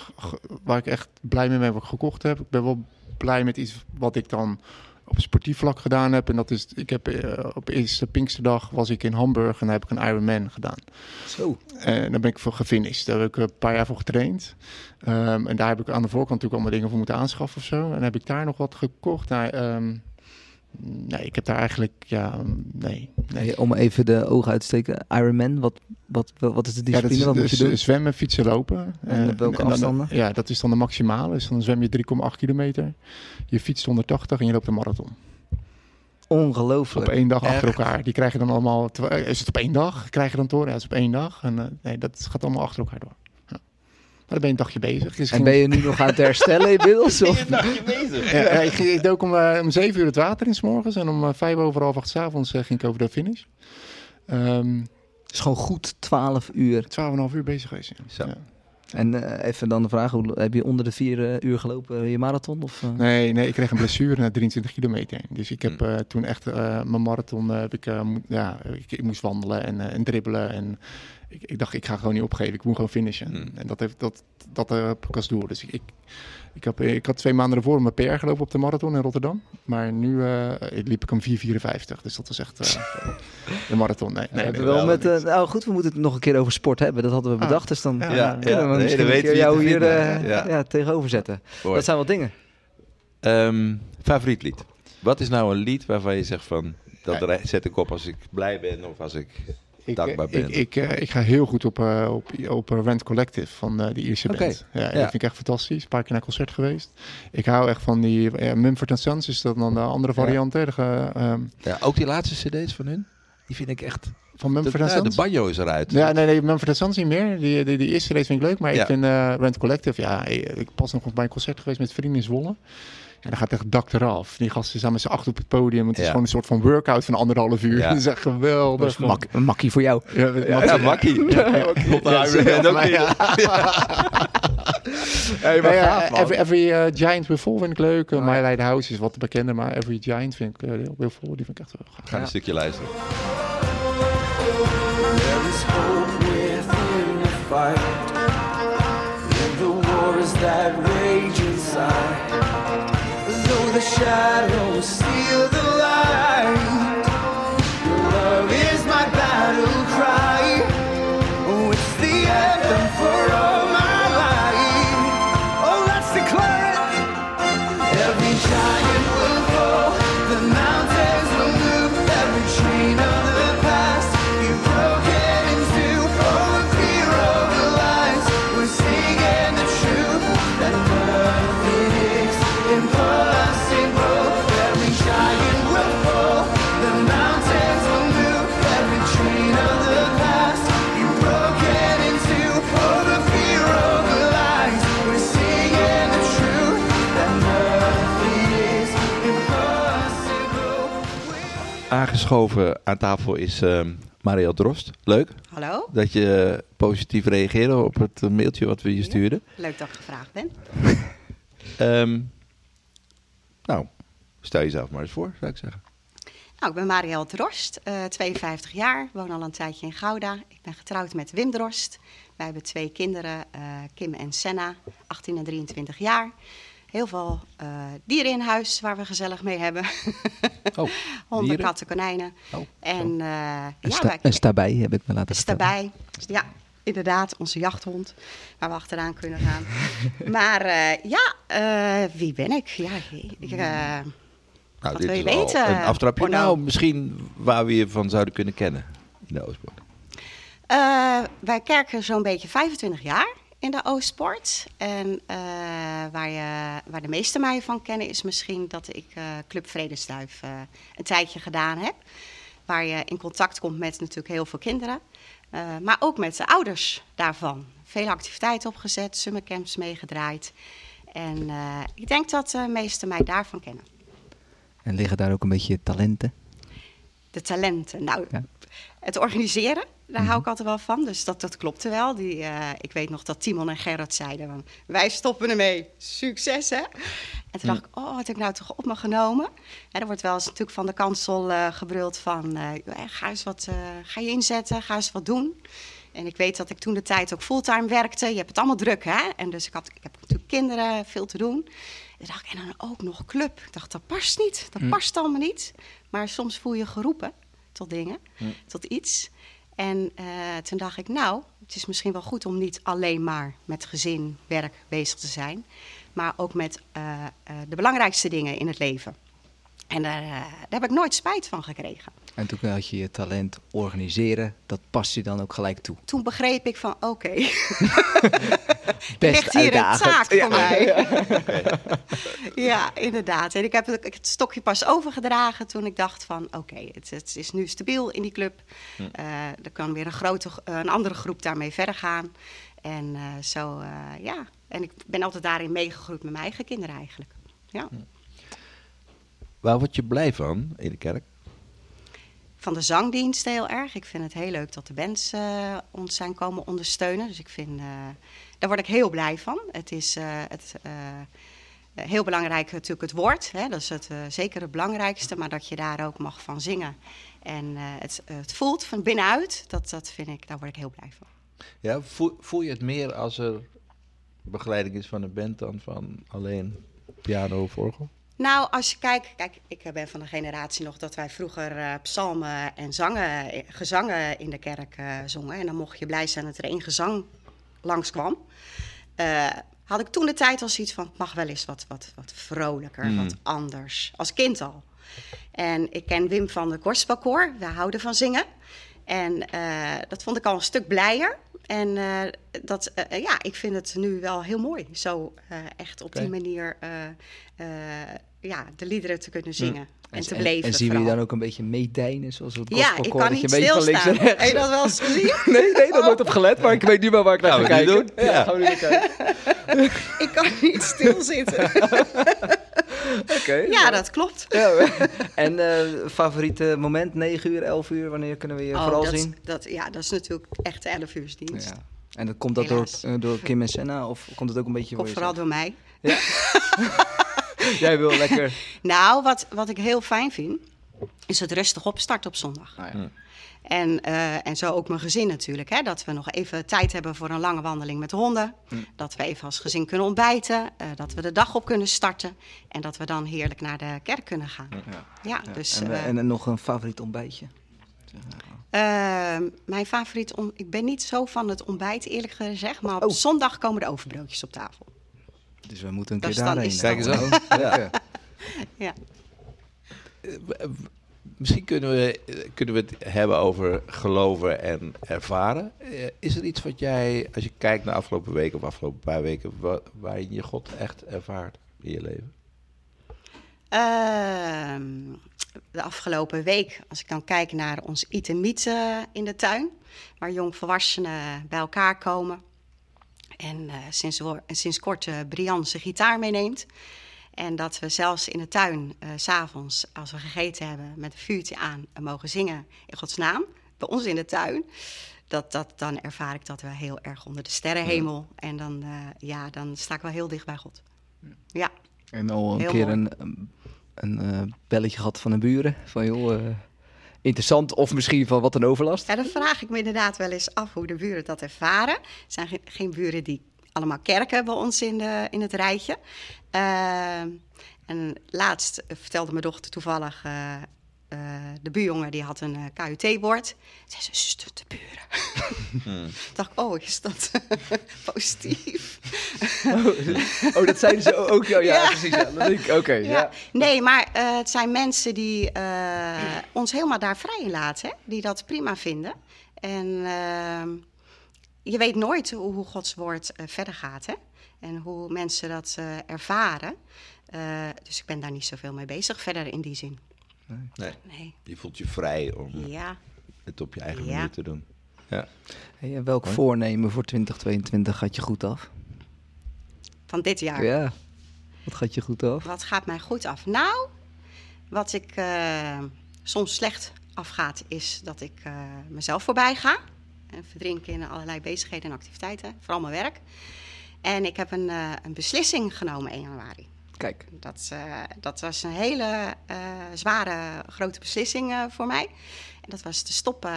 waar ik echt blij mee ben wat ik gekocht heb. Ik ben wel blij met iets wat ik dan op sportief vlak gedaan heb. En dat is, ik heb eh, op eerste Pinksterdag was ik in Hamburg en daar heb ik een Ironman gedaan. Zo. En daar ben ik voor gefinished. Daar heb ik een paar jaar voor getraind. Ehm, en daar heb ik aan de voorkant natuurlijk allemaal dingen voor moeten aanschaffen of zo. En heb ik daar nog wat gekocht. Nou, ehm, nee, ik heb daar eigenlijk, ja, nee. nee. Nee, om even de ogen uit te steken. Ironman, wat, wat, wat is de Ja, dat discipline? is wat moet je dus doen? zwemmen, fietsen, lopen. En Eh, op welke dan- afstanden? ja, dat is dan de maximale. Dus dan zwem je 3,8 kilometer. Je fietst 180 en je loopt een marathon. Op Ongelooflijk. één dag Echt? achter elkaar. Die krijg je dan allemaal... eh, Is het op één dag? Krijg je dan door? Ja, het is op één dag. En eh, nee, dat gaat allemaal achter elkaar door. Dan ben je een dagje bezig. Dus En ging- ben je nu nog aan het herstellen inmiddels? Of? bezig? Ja, ja, ik, ging- ik dook om, eh, om 7 uur het water in 's morgens. En om eh, vijf over half acht 's avonds eh, ging ik over de finish. Ehm Het is gewoon goed 12 uur. 12,5 uur bezig geweest. Ja. Zo. Ja. En eh, even dan de vraag, hoe, heb je onder de 4 eh, uur gelopen je marathon? Of, eh? Nee, nee, ik kreeg een blessure na 23 kilometer. Dus ik heb eh, toen echt eh, mijn marathon, eh, heb ik, ja, ik, ik moest wandelen en, eh, en dribbelen. En ik, ik dacht, ik ga gewoon niet opgeven, ik moet gewoon finishen. Hmm. En dat, heeft, dat, dat eh, heb ik als doel. Dus ik, ik, ik, heb, ik had twee maanden ervoor mijn PR gelopen op de marathon in Rotterdam. Maar nu eh, liep ik om 4,54. Dus dat was echt eh, de marathon. Nee, we nee, wel met, eh, nou goed, we moeten het nog een keer over sport hebben. Dat hadden we Ah. bedacht. Dus dan Ja, kunnen ja, we ja. Nee, een keer we je jou hier eh, Ja. ja, tegenover zetten. Dat zijn wel dingen. Ehm, favoriet lied. Wat is nou een lied waarvan je zegt van... Dat zet ik op als ik blij ben of als ik... Ik, dankbaar eh, ben. Ik, ik, eh, ik ga heel goed op, eh, op, op Rent Collective van de Ierse Oké. band. Ja, Ja. Dat vind ik echt fantastisch. Een paar keer naar concert geweest. Ik hou echt van die ja, Mumford Sons is dat dan de andere Ja. variant. Hè? Ge- ehm, Ja, ook die laatste cd's van hun, die vind ik echt van Mumford De, ja, de Sons? banjo is eruit. Ja, nee, nee, Mumford Sons niet meer. Die, die, die eerste race vind ik leuk, maar Ja. ik vind eh Rent Collective, ja, ik pas nog bij een concert geweest met vrienden in Zwolle. En dan gaat echt dak eraf. Die gasten staan met z'n acht op het podium. Het is gewoon een soort van workout van anderhalf uur. Ja. Dat is echt geweldig. Mak een makkie voor jou. Ja, Ja, makkie. Hey, maar gaaf, eh, man. Every, Every eh, Giant Will Fall vind ik leuk. Uh, My. Lighthouse is wat bekender, maar Every Giant vind ik uh, Will Fall, die vind ik echt wel gaaf. Ga een stukje luisteren. There is hope within the fight. In the wars that rage inside. Shadows steal the Aangeschoven aan tafel is ehm Mariel Drost. Leuk Hallo, dat je positief reageerde op het eh, mailtje wat we je stuurden. leuk dat ik gevraagd ben. Ehm, nou, stel jezelf maar eens voor, zou ik zeggen. Nou, ik ben Marielle Drost, eh, 52 jaar, woon al een tijdje in Gouda. Ik ben getrouwd met Wim Drost. Wij hebben twee kinderen, eh, Kim en Senna, 18 en 23 jaar. Heel veel eh, dieren in huis waar we gezellig mee hebben. Oh, Honden, dieren? katten, konijnen. Oh, en eh Een, ja, sta, wij, een stabij heb ik me laten daarbij. Ja, inderdaad, onze jachthond, waar we achteraan kunnen gaan. maar eh, ja, eh, wie ben ik? Ja, ik... Nou, Wat dit wil je weten, Een aftrapje. Orno? Nou, misschien waar we je van zouden kunnen kennen in de Oostblok. Eh, wij kerken zo'n beetje 25 jaar in de Oostpoort. En eh, waar, je, waar de meesten mij van kennen is misschien dat ik eh, Club Vredesduif eh, een tijdje gedaan heb. Waar je in contact komt met natuurlijk heel veel kinderen. maar ook met de ouders daarvan. Vele activiteiten opgezet, summercamps meegedraaid. En ik denk dat de meesten mij daarvan kennen. En liggen daar ook een beetje talenten? De talenten. Nou, Ja. het organiseren, daar hou ik altijd wel van. Dus dat, dat klopte wel. Die, eh, ik weet nog dat Timon en Gerard zeiden: van, Wij stoppen ermee. Succes, hè? En toen dacht ik: Oh, wat heb ik nou toch op me genomen? En er wordt wel eens natuurlijk van de kansel eh gebruld: van, eh, "Ja, ga, eens wat, ga je inzetten, ga eens wat doen. En ik weet dat ik toen de tijd ook fulltime werkte. Je hebt het allemaal druk, hè? En dus ik, had, ik heb natuurlijk kinderen, veel te doen. En dacht ik, en dan ook nog club. Ik dacht, dat past niet. Dat past allemaal niet. Maar soms voel je geroepen tot dingen, tot iets. En eh, toen dacht ik, nou, het is misschien wel goed om niet alleen maar met gezin, werk bezig te zijn. Maar ook met eh, eh, de belangrijkste dingen in het leven. En daar, daar heb ik nooit spijt van gekregen. En toen had je je talent organiseren. Dat past je dan ook gelijk toe. Toen begreep ik van, oké, Best ligt hier een taak Ja. voor mij. ja, inderdaad. En ik heb het, stokje pas overgedragen toen ik dacht van... oké, het, het is nu stabiel in die club. Eh, er kan weer een, grote, een andere groep daarmee verder gaan. En eh, zo, eh, ja. En ik ben altijd daarin meegegroeid met mijn eigen kinderen eigenlijk. Ja. Waar word je blij van in de kerk? Van de zangdienst heel erg. Ik vind het heel leuk dat de bands eh, ons zijn komen ondersteunen. Dus ik vind, eh, daar word ik heel blij van. Het is eh, het, heel belangrijk natuurlijk het woord. Hè? Dat is het, zeker het belangrijkste. Maar dat je daar ook mag van zingen. En het, het voelt van binnenuit. Dat, dat vind ik, daar word ik heel blij van. Ja, voel, voel je het meer als er begeleiding is van een band dan van alleen piano of orgel? Nou, als je kijkt, kijk, ik ben van de generatie nog dat wij vroeger eh, psalmen en zangen, eh, gezangen in de kerk eh, zongen. En dan mocht je blij zijn dat er één gezang langskwam. Eh had ik toen de tijd al zoiets van, het mag wel eens wat, wat, wat vrolijker, Mm. wat anders. Als kind al. En ik ken Wim van de Gospelkoor, we houden van zingen. En dat vond ik al een stuk blijer. En dat, ja, ik vind het nu wel heel mooi. Zo echt op die manier ja, de liederen te kunnen zingen en, te en, beleven. en zien we je dan ook een beetje meedijnen, zoals we het Ja, ik kan dat niet stilstaan. Heb je dat wel eens gezien? Nee, nee, daar nooit op gelet, maar ik weet nu wel waar ik naar ga kijken. doen? Ja. gaan we nu kijken. ik kan niet stilzitten. Oké. ja, dat klopt. Ja, en eh, favoriete moment, 9 uur, 11 uur, wanneer kunnen we je Oh, vooral dat, zien? Dat, ja, dat is natuurlijk echt de 11 uursdienst. Ja. En dat komt dat door, Helaas. eh, door Kim en Senna of komt het ook een beetje Komt voor vooral door mij. jezelf? Jij wil lekker... Nou, wat, wat ik heel fijn vind, is het rustig opstarten op zondag. Nou ja. En, eh, en zo ook mijn gezin natuurlijk. Hè? Dat we nog even tijd hebben voor een lange wandeling met de honden. Dat we even als gezin kunnen ontbijten. eh, dat we de dag op kunnen starten. En dat we dan heerlijk naar de kerk kunnen gaan. Ja, Ja. dus... en, eh, en nog een favoriet ontbijtje? mijn favoriet... Ik ben niet zo van het ontbijt eerlijk gezegd. Maar op Oh. zondag komen de overbroodjes op tafel. Dus we moeten een Dat keer daarheen. Kijk dan- eens aan. Ja. Ja. Misschien kunnen we, kunnen we het hebben over geloven en ervaren. Eh, Is er iets wat jij, als je kijkt naar afgelopen weken of afgelopen paar weken, wa- waarin je God echt ervaart in je leven? Ehm, de afgelopen week, als ik dan kijk naar ons itemiet eh, in de tuin, waar jongvolwassenen bij elkaar komen. En eh, sinds, sinds kort eh Brian zijn gitaar meeneemt. En dat we zelfs in de tuin, eh, s s'avonds, als we gegeten hebben, met een vuurtje aan, eh, mogen zingen in Gods naam. Bij ons in de tuin. Dat, dat, dan ervaar ik dat we heel erg onder de sterrenhemel. En dan, eh, ja, dan sta ik wel heel dicht bij God. Ja. En al een Heel keer mooi. een, een, eh, belletje gehad van de buren. Van joh, eh, interessant of misschien van wat een overlast. Ja, dan vraag ik me inderdaad wel eens af hoe de buren dat ervaren. Het zijn geen, buren die allemaal kerken bij ons in, de, in het rijtje. Ehm, en laatst vertelde mijn dochter toevallig... eh, eh, de buurjongen die had een eh, KUT-woord. Zei ze, zuster, de buren. dacht ik, oh, is dat positief? Oh, dat zeiden ze ook. Ja, ja, Ja. precies. Ja. Dan denk ik, oké. ja. Ja. Nee, maar eh, het zijn mensen die eh, ons helemaal daar vrij in laten. Hè? Die dat prima vinden. En ehm, je weet nooit hoe, hoe Gods woord eh, verder gaat. Hè? En hoe mensen dat eh, ervaren. Eh, dus ik ben daar niet zoveel mee bezig verder in die zin. Nee. Nee. Je voelt je vrij om Ja. het op je eigen Ja. manier te doen. Ja. Hey, en welk Hoi. voornemen voor 2022 gaat je goed af? Van dit jaar. Ja. Wat gaat je goed af? Wat gaat mij goed af? Nou, wat ik eh, soms slecht afgaat, is dat ik eh, mezelf voorbij ga. En verdrink in allerlei bezigheden en activiteiten, vooral mijn werk. En ik heb een, eh, een beslissing genomen 1 januari. Kijk. Dat, eh, dat was een hele eh, zware, grote beslissing eh, voor mij. En dat was te stoppen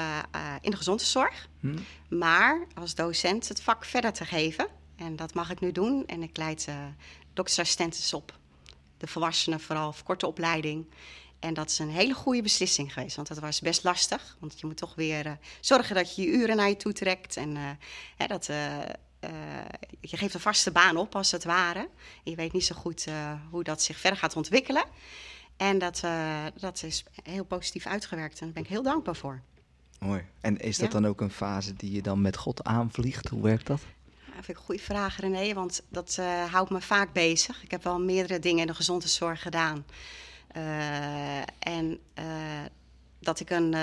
in de gezondheidszorg. Hm? Maar als docent het vak verder te geven. En dat mag ik nu doen. En ik leid doktersassistenten op. De volwassenen vooral, voor korte opleiding. En dat is een hele goede beslissing geweest. Want dat was best lastig. Want je moet toch weer zorgen dat je je uren naar je toe trekt. En hè, dat, eh, eh, je geeft een vaste baan op, als het ware. En je weet niet zo goed eh, hoe dat zich verder gaat ontwikkelen. En dat, eh, dat is heel positief uitgewerkt. En daar ben ik heel dankbaar voor. Mooi. En is dat Ja. dan ook een fase die je dan met God aanvliegt? Hoe werkt dat? Ja, vind ik een goede vraag, René, want dat houdt me vaak bezig. Ik heb wel meerdere dingen in de gezondheidszorg gedaan. En dat ik een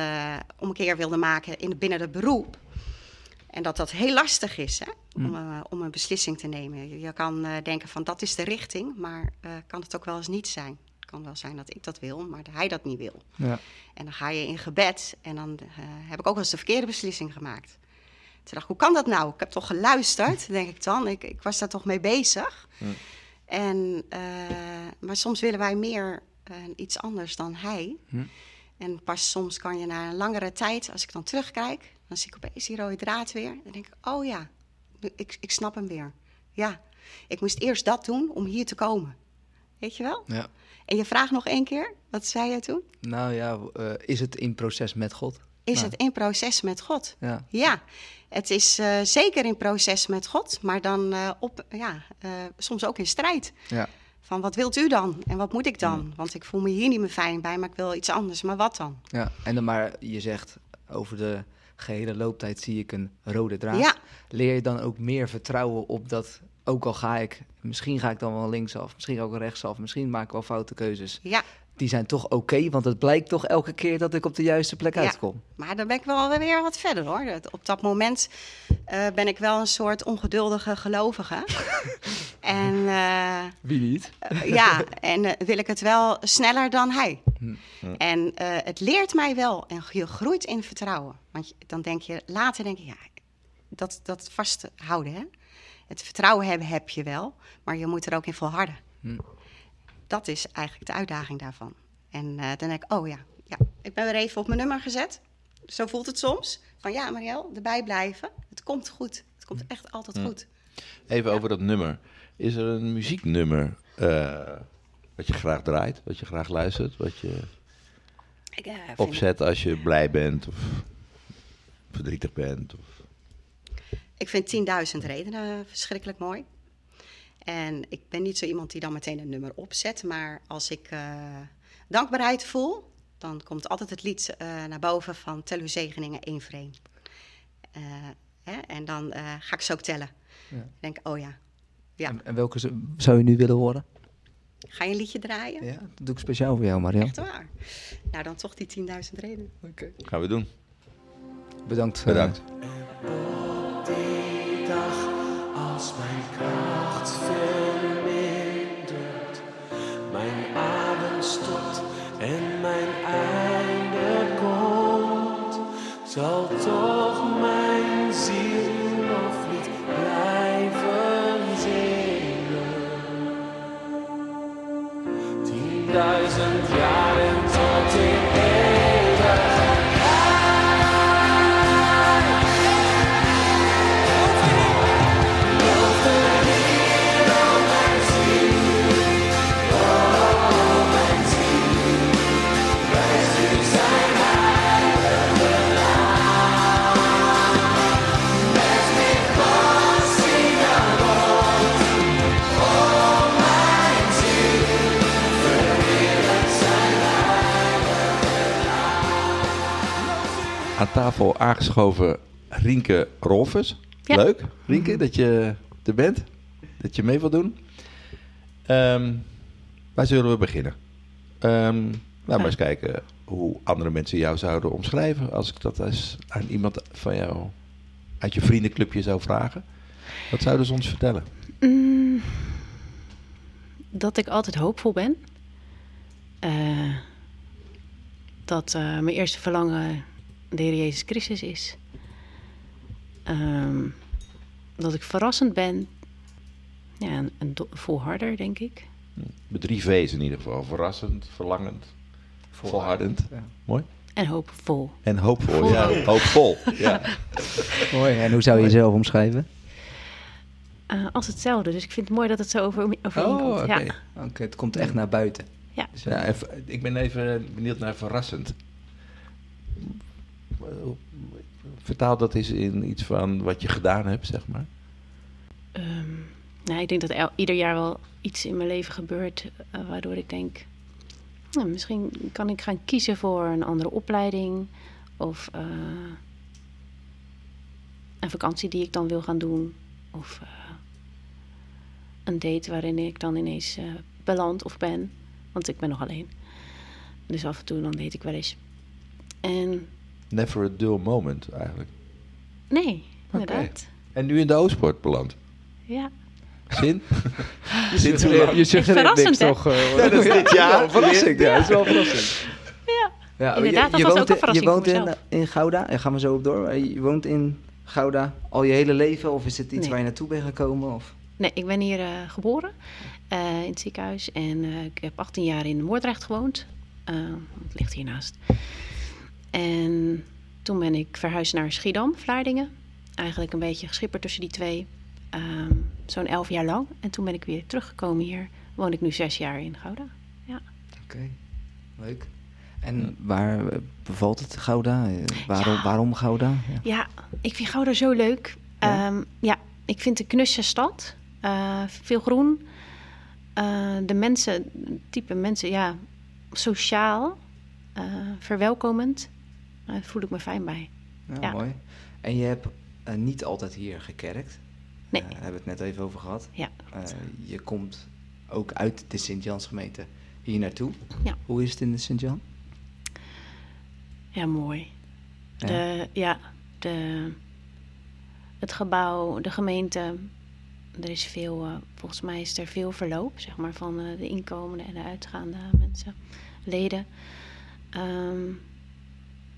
omkeer wilde maken in, binnen het beroep. En dat dat heel lastig is hè, om, eh, om een beslissing te nemen. Je, kan eh, denken van dat is de richting, maar eh, kan het ook wel eens niet zijn. Het kan wel zijn dat ik dat wil, maar dat hij dat niet wil. Ja. En dan ga je in gebed en dan heb ik ook wel eens de verkeerde beslissing gemaakt. Toen dacht ik, hoe kan dat nou? Ik heb toch geluisterd, denk ik dan. Ik, ik was daar toch mee bezig. En, eh, maar soms willen wij meer iets anders dan hij. Hm. En pas soms kan je na een langere tijd, als ik dan terugkijk... dan zie ik opeens die rode draad weer. Dan denk ik, oh ja, ik, ik snap hem weer. Ja, ik moest eerst dat doen om hier te komen. Weet je wel? ja. En je vraagt nog één keer, wat zei je toen? Nou ja, eh, is het in proces met God? Is Nou. het in proces met God? Ja. Ja, het is eh, zeker in proces met God, maar dan eh, op, ja, soms ook in strijd. Ja. Van wat wilt u dan en wat moet ik dan? Want ik voel me hier niet meer fijn bij, maar ik wil iets anders. Maar wat dan? ja. En dan maar, je zegt over de gehele looptijd zie ik een rode draad. Ja. Leer je dan ook meer vertrouwen op dat ook al ga ik, misschien ga ik dan wel linksaf, misschien ga ik wel rechtsaf, misschien maak ik wel foute keuzes. Ja, Die zijn toch oké, want het blijkt toch elke keer dat ik op de juiste plek Ja. uitkom. maar dan ben ik wel weer wat verder hoor. Op dat moment eh, ben ik wel een soort ongeduldige gelovige. en eh, Wie niet? Eh, ja, en wil ik het wel sneller dan hij. En eh, het leert mij wel en je groeit in vertrouwen. Want dan denk je, later denk je, ja, dat, dat vasthouden, hè. Het vertrouwen hebben heb je wel, maar je moet er ook in volharden. Hm. Dat is eigenlijk de uitdaging daarvan. En eh, dan denk ik, oh ja, ja, ik ben weer even op mijn nummer gezet. Zo voelt het soms. Van ja, Marielle, erbij blijven. Het komt goed. Het komt echt altijd goed. Even over dat nummer. Is er een muzieknummer eh, wat je graag draait, wat je graag luistert, wat je Ik, eh, opzet als je blij bent of verdrietig bent? Of... Ik vind 10.000 redenen verschrikkelijk mooi. En ik ben niet zo iemand die dan meteen een nummer opzet. Maar als ik eh, dankbaarheid voel, dan komt altijd het lied eh, naar boven van Tel uw zegeningen één voor één. Eh, hè? En dan eh, ga ik ze ook tellen. Ja. Ik denk, oh ja, ja. En, en welke zou je nu willen horen? Ga je een liedje draaien? Ja, dat doe ik speciaal voor jou, Marian. Echt waar? Nou, dan toch die 10.000 redenen. Gaan we doen. Bedankt. eh, Bedankt. die dag als mijn kracht vermindert, mijn adem stopt en mijn einde komt, zal toch mijn ziel nog niet blijven zingen. Tienduizend jaren tot in tafel aangeschoven Rienke Rolfers. Ja. Leuk, Rienke, dat je er bent. Dat je mee wilt doen. Ehm, waar zullen we beginnen? Ehm laten we maar eens kijken hoe andere mensen jou zouden omschrijven. Als ik dat eens aan iemand van jou uit je vriendenclubje zou vragen. Wat zouden ze ons vertellen? Mm, dat ik altijd hoopvol ben. Eh, dat eh, mijn eerste verlangen de Heer Jezus Christus is. Ehm, dat ik verrassend ben. Ja, en, volharder, denk ik. Met drie V's in ieder geval. Verrassend, verlangend, volhardend. Ja. Mooi. En hoopvol. En hoopvol. Vol. Ja, hoopvol. Ja. Mooi. En hoe zou je jezelf omschrijven? Eh, als hetzelfde. Dus ik vind het mooi dat het zo over, overeenkomt. Oh, oké. Ja. Het komt echt naar buiten. Ja. Dus, Ja, ik ben even benieuwd naar verrassend. Vertaal dat eens in iets van wat je gedaan hebt, zeg maar. Ehm, nou, ik denk dat ieder jaar wel iets in mijn leven gebeurt eh, waardoor ik denk, nou, misschien kan ik gaan kiezen voor een andere opleiding of eh, een vakantie die ik dan wil gaan doen of eh, een date waarin ik dan ineens beland of ben, want ik ben nog alleen. Dus af en toe dan date ik wel eens. En Never a dull moment, eigenlijk. nee, Oké. inderdaad. En nu in de Oostpoort beland. Ja. Zin? je lang? je suggereert niks hè? toch? eh, Ja, dat is dit jaar. Ja, verrassing. Ja, dat is wel verrassing. Ja. Ja, Inderdaad, dat je, was woont ook een in- verrassing Je woont in, mezelf. in Gouda, daar gaan we zo op door. Eh, Je woont in Gouda al je hele leven of is het iets Nee. waar je naartoe bent gekomen? Of? Nee, ik ben hier eh, geboren eh, in het ziekenhuis en eh, ik heb 18 jaar in Moordrecht gewoond. Eh, het ligt hiernaast. En toen ben ik verhuisd naar Schiedam, Vlaardingen. Eigenlijk een beetje geschipperd tussen die twee. Ehm, Zo'n 11 jaar lang. En toen ben ik weer teruggekomen hier. Woon ik nu zes jaar in Gouda. Oké, leuk. En waar eh, bevalt het Gouda? Eh, Waarom, Ja. waarom Gouda? Ja. Ja, ik vind Gouda zo leuk. Ja? Ja, ja ik vind het een knusse stad. Eh, veel groen. De mensen, type mensen, ja, sociaal, eh, verwelkomend. Daar voel ik me fijn bij. Ja, Ja. mooi. En je hebt eh, niet altijd hier gekerkt. Nee. Eh, daar hebben we het net even over gehad. Ja, Eh, je komt ook uit de Sint-Jans-gemeente hier naartoe. Ja. Hoe is het in de Sint-Jan? Ja, mooi. Ja. De, ja, de, het gebouw, de gemeente. Er is veel, eh, volgens mij is er veel verloop, zeg maar, van eh, de inkomende en de uitgaande mensen, leden. Ehm,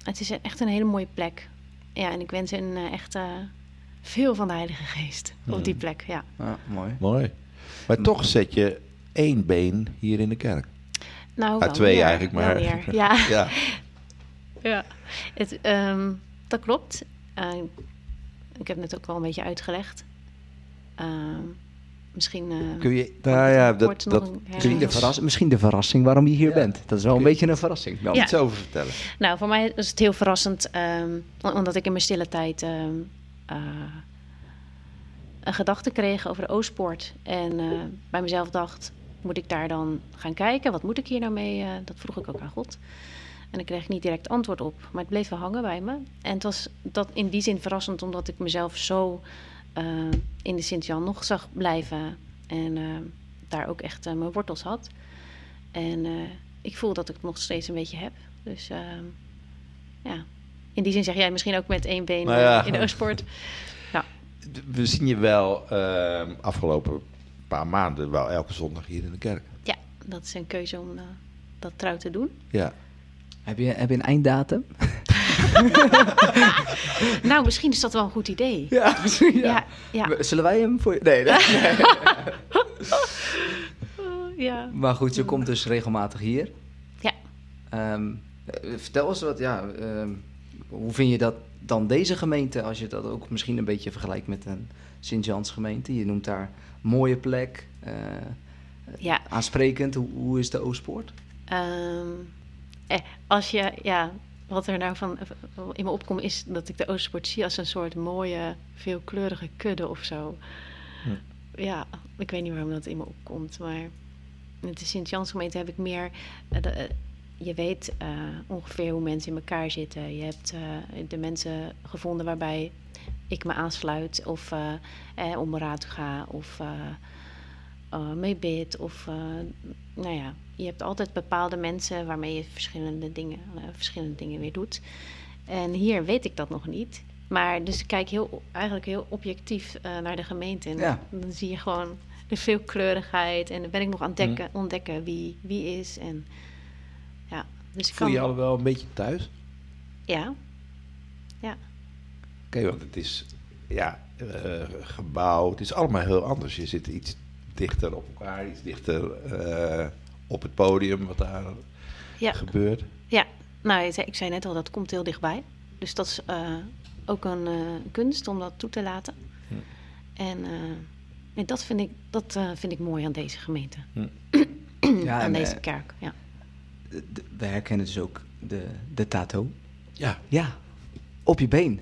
het is echt een hele mooie plek. Ja, en ik wens hen eh, echt eh, veel van de Heilige Geest op die plek, ja. Ja, mooi. Mooi. Maar toch zet je één been hier in de kerk. Nou, Ah, twee meer, eigenlijk, wel maar- meer, Ja. Ja. Ja, het, ehm, dat klopt. Eh, ik heb het ook wel een beetje uitgelegd. Ehm, misschien. eh, Kun je, nou ik ja, dat, kort nog dat een Misschien de, herinneren. verras- misschien de verrassing waarom je hier bent. Dat is wel een beetje een verrassing. dan. Ja. iets over vertellen. Nou, voor mij is het heel verrassend, ehm, omdat ik in mijn stille tijd ehm, eh, een gedachte kreeg over de Oostpoort. En eh, bij mezelf dacht, moet ik daar dan gaan kijken? Wat moet ik hier nou mee? Eh, dat vroeg ik ook aan God. En daar kreeg ik niet direct antwoord op, maar het bleef wel hangen bij me. En het was dat in die zin verrassend, omdat ik mezelf zo in de Sint-Jan nog zag blijven. En eh, daar ook echt eh, mijn wortels had. En eh, ik voel dat ik het nog steeds een beetje heb. Dus ehm, ja, in die zin zeg jij misschien ook met één been Nou ja. eh, in de Oostpoort. We zien je wel ehm, afgelopen paar maanden wel elke zondag hier in de kerk. Ja, dat is een keuze om eh, dat trouw te doen. Ja. Heb, je, heb je een einddatum? Nou, misschien is dat wel een goed idee. Ja, misschien, Ja, ja. Zullen wij hem voor je... Nee, nee. Oh, ja. Maar goed, je komt dus regelmatig hier. Ja. Ehm, eh, vertel eens wat, ja, ehm, hoe vind je dat dan deze gemeente, als je dat ook misschien een beetje vergelijkt met een Sint-Jans gemeente? Je noemt daar mooie plek, eh, Ja. aansprekend. Hoe, hoe is de Oostpoort? Ehm, eh, als je, ja, wat er nou van in me opkomt, is dat ik de Oostpoort zie als een soort mooie, veelkleurige kudde of zo. Ja, ik weet niet waarom dat in me opkomt, maar met de Sint-Jans gemeente heb ik meer. eh, de, eh, je weet eh, ongeveer hoe mensen in elkaar zitten. Je hebt de mensen gevonden waarbij ik me aansluit of eh, om raad ga of eh, mee bid. Of, eh, nou ja, je hebt altijd bepaalde mensen waarmee je verschillende dingen, eh, verschillende dingen weer doet. En hier weet ik dat nog niet. Maar dus ik kijk heel, eigenlijk heel objectief naar de gemeente. En Ja. dan zie je gewoon de veelkleurigheid. En dan ben ik nog aan het dekken, ontdekken wie, wie is. En, ja, dus ik Voel je je kan, al wel een beetje thuis? Ja, ja. Oké, want het is ja, eh, gebouw, het is allemaal heel anders. Je zit iets dichter op elkaar, iets dichter eh, op het podium wat daar Ja. gebeurt. Ja, nou, ik zei, ik zei net al, dat komt heel dichtbij. Dus dat is eh, ook een eh, kunst om dat toe te laten. Hm. En, eh, en dat, vind ik, dat eh, vind ik mooi aan deze gemeente. Ja, aan en, deze kerk, ja. we herkennen dus ook de, de tato. Ja. Ja, op je been.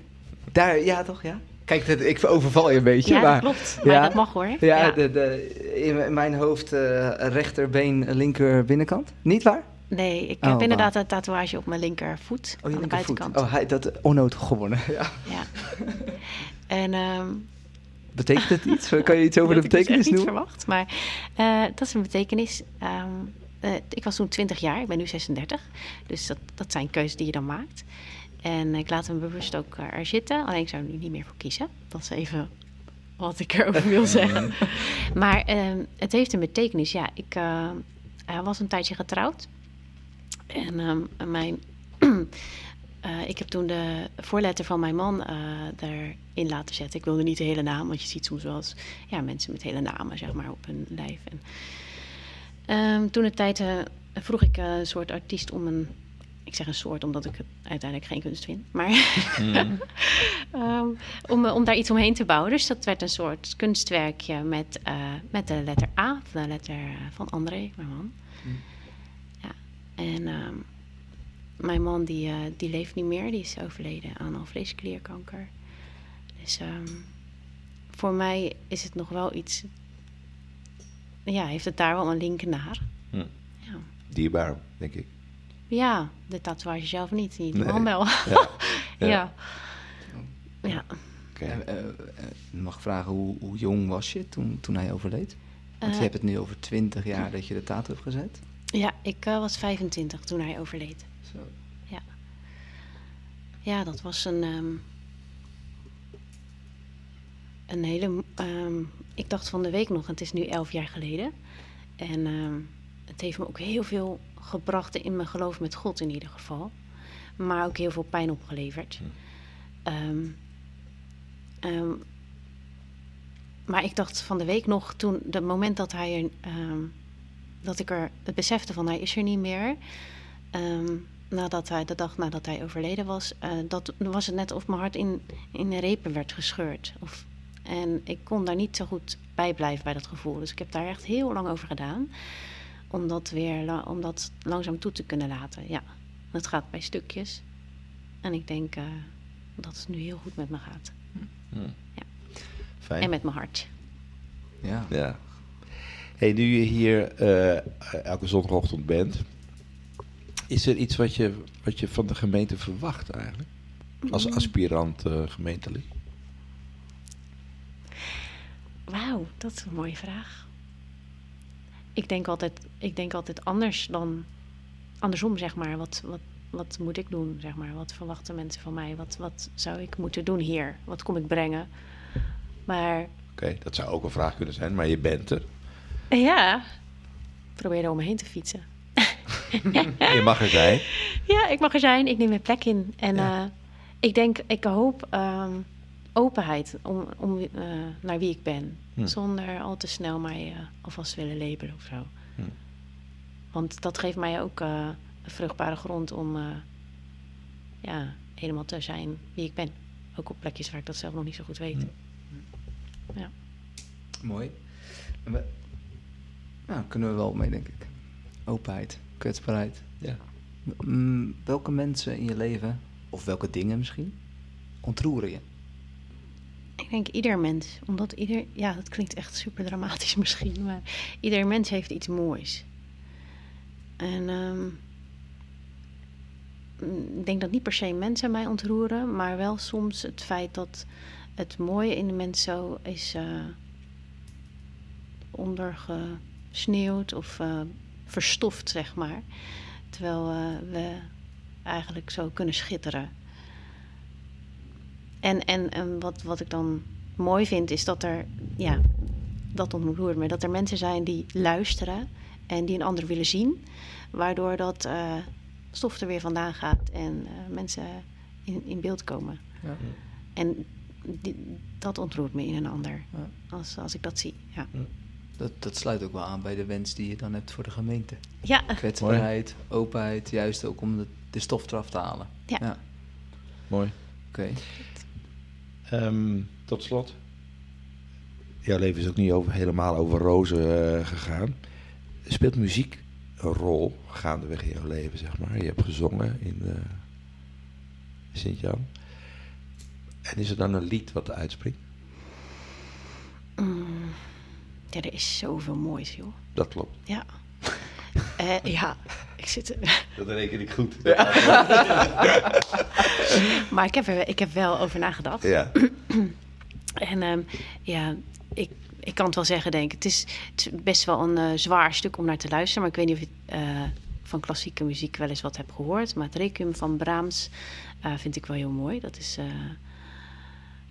Daar, ja toch, ja? Kijk, dat, ik overval je een beetje, Ja, maar... dat klopt. Maar dat mag, hoor. Ja, Ja. De, de, in, mijn hoofd eh, rechterbeen, linker binnenkant. Niet waar? Nee, ik Oh, heb inderdaad een tatoeage op mijn linkervoet. Oh, aan de buitenkant. Oh, hij, dat onnood gewonnen. Ja. Ja. En ehm, Betekent het iets? Kan je iets over de ik dus betekenis echt niet noemen? verwacht. Maar eh, dat is een betekenis. ehm, eh, ik was toen 20 jaar, ik ben nu 36. Dus dat, dat zijn keuzes die je dan maakt. En ik laat hem bewust ook eh, er zitten. Alleen ik zou er nu niet meer voor kiezen. Dat is even wat ik erover wil zeggen. maar ehm, het heeft een betekenis. Ja, ik eh, hij was een tijdje getrouwd. En ehm, mijn... eh, ik heb toen de voorletter van mijn man eh erin laten zetten. Ik wilde niet de hele naam, want je ziet soms wel eens ja, mensen met hele namen zeg maar, op hun lijf. En, ehm, toen de tijd vroeg ik een soort artiest om een. Ik zeg een soort omdat ik het uiteindelijk geen kunst vind. Maar ehm, om, eh, om daar iets omheen te bouwen. Dus dat werd een soort kunstwerkje met, eh, met de letter A, de letter eh, van André, mijn man. Ja, en ehm, mijn man die, eh, die leeft niet meer. Die is overleden aan alvleesklierkanker. Dus ehm, voor mij is het nog wel iets... Ja, heeft het daar wel een link naar. Hm. Ja. Dierbaar, denk ik. Ja, de tatoeage zelf niet. Niet de Nee. man wel. Ja. ja. Ja. ja. Oké. En, eh, eh, mag ik vragen, hoe, hoe jong was je toen, toen hij overleed? Want Eh, je hebt het nu over 20 jaar dat je de tato hebt gezet. Ja, ik eh, was 25 toen hij overleed. Zo. Ja. Ja, dat was een. ehm, een hele. ehm, ik dacht van de week nog, het is nu 11 jaar geleden. En ehm, het heeft me ook heel veel gebracht in mijn geloof met God in ieder geval. Maar ook heel veel pijn opgeleverd. Ehm, ehm, maar ik dacht van de week nog, toen, het moment dat hij er, ehm, dat ik er het besefte van hij is er niet meer. nadat hij, de dag nadat hij overleden was, eh, dat was het net of mijn hart in, in de repen werd gescheurd. Of, en ik kon daar niet zo goed bij blijven bij dat gevoel. Dus ik heb daar echt heel lang over gedaan. Om dat weer om dat langzaam toe te kunnen laten. Ja, het gaat bij stukjes. En ik denk eh, dat het nu heel goed met me gaat. Fijn. En met mijn hart. Ja. Ja. Hey, nu je hier eh, elke zondagochtend bent, is er iets wat je, wat je van de gemeente verwacht eigenlijk? Als Mm. aspirant eh, gemeentelid? Wauw, dat is een mooie vraag. Ik denk altijd, ik denk altijd anders dan andersom, zeg maar. Wat, wat, wat moet ik doen, zeg maar? Wat verwachten mensen van mij? Wat, wat zou ik moeten doen hier? Wat kom ik brengen? Maar Oké, dat zou ook een vraag kunnen zijn, maar je bent er. ja, probeer er om me heen te fietsen. Je mag er zijn. Ja, ik mag er zijn. Ik neem mijn plek in. En Ja. eh, ik denk, ik hoop ehm, openheid om, om, eh, naar wie ik ben. Hm. Zonder al te snel mij eh, alvast willen labelen of zo. Hm. Want dat geeft mij ook eh, een vruchtbare grond om eh, ja, helemaal te zijn wie ik ben. Ook op plekjes waar ik dat zelf nog niet zo goed weet. Hm. Ja. Mooi. We- Nou, kunnen we wel mee, denk ik. Openheid, kwetsbaarheid. Ja. Welke mensen in je leven, of welke dingen misschien, ontroeren je? Ik denk ieder mens, omdat ieder, ja, dat klinkt echt super dramatisch misschien, maar ieder mens heeft iets moois. En ehm, mm, ik denk dat niet per se mensen mij ontroeren, maar wel soms het feit dat het mooie in de mens zo is eh ondergesneeuwd of eh, verstoft, zeg maar. Terwijl eh, we eigenlijk zo kunnen schitteren. En, en, en wat, wat ik dan mooi vind, is dat er, ja, dat ontroert me, dat er mensen zijn die luisteren en die een ander willen zien, waardoor dat eh, stof er weer vandaan gaat en eh, mensen in, in beeld komen. Ja. En die- dat ontroert me in een ander, Ja. als, als ik dat zie. Ja, Dat, dat sluit ook wel aan bij de wens die je dan hebt voor de gemeente. ja. Kwetsbaarheid, openheid, juist ook om de, de stof eraf te halen. Ja. Mooi. Oké. Ehm, tot slot. Jouw leven is ook niet over, helemaal over rozen eh, gegaan. Speelt muziek een rol gaandeweg in jouw leven, zeg maar? Je hebt gezongen in eh Sint-Jan. En is er dan een lied wat uitspringt? Mm. ja, er is zoveel moois, joh. Dat klopt. Ja. Eh, ja, ik zit er. Dat reken ik goed. Maar ik heb er ik heb wel over nagedacht. Ja. En ehm, ja, ik, ik kan het wel zeggen, denk ik. Het is, het is best wel een eh, zwaar stuk om naar te luisteren. Maar ik weet niet of je eh, van klassieke muziek wel eens wat hebt gehoord. Maar het Requiem van Brahms vind ik wel heel mooi. Dat is,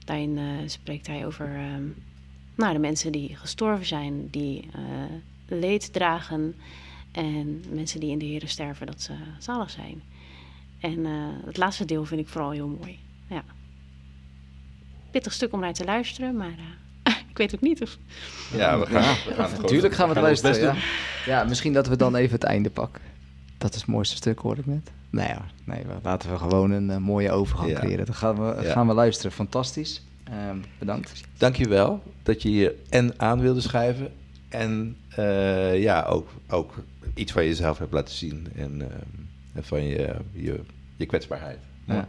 daarin spreekt hij over ehm, nou, de mensen die gestorven zijn, die leed dragen. En mensen die in de Heeren sterven, dat ze zalig zijn. En eh, het laatste deel vind ik vooral heel mooi. Ja. Pittig stuk om naar te luisteren, maar eh, ik weet ook niet of... Ja, we gaan, we gaan Natuurlijk gaan we het luisteren. Ja. ja, misschien dat we dan even het einde pakken. Dat is het mooiste stuk, hoor ik net. Nee, hoor. nee we- laten we gewoon een eh, mooie overgang Ja. creëren. Dan gaan we, Ja. gaan we luisteren. Fantastisch. Ehm, bedankt. Dankjewel dat je hier en aan wilde schrijven. En eh, ja, ook, ook iets van jezelf hebt laten zien. En, eh, en van je, je, je kwetsbaarheid. Ja.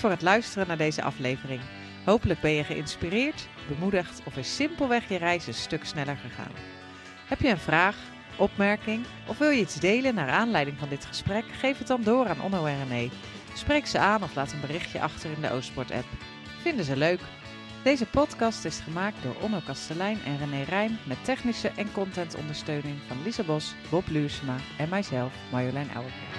Voor het luisteren naar deze aflevering. Hopelijk ben je geïnspireerd, bemoedigd of is simpelweg je reis een stuk sneller gegaan. Heb je een vraag, opmerking of wil je iets delen naar aanleiding van dit gesprek? Geef het dan door aan Onno en René. Spreek ze aan of laat een berichtje achter in de Oostsport-app. Vinden ze leuk? Deze podcast is gemaakt door Onno Kastelein en René Rijn met technische en contentondersteuning van Lisa Bos, Bob Luursema en mijzelf, Marjolein Ouwerkerk.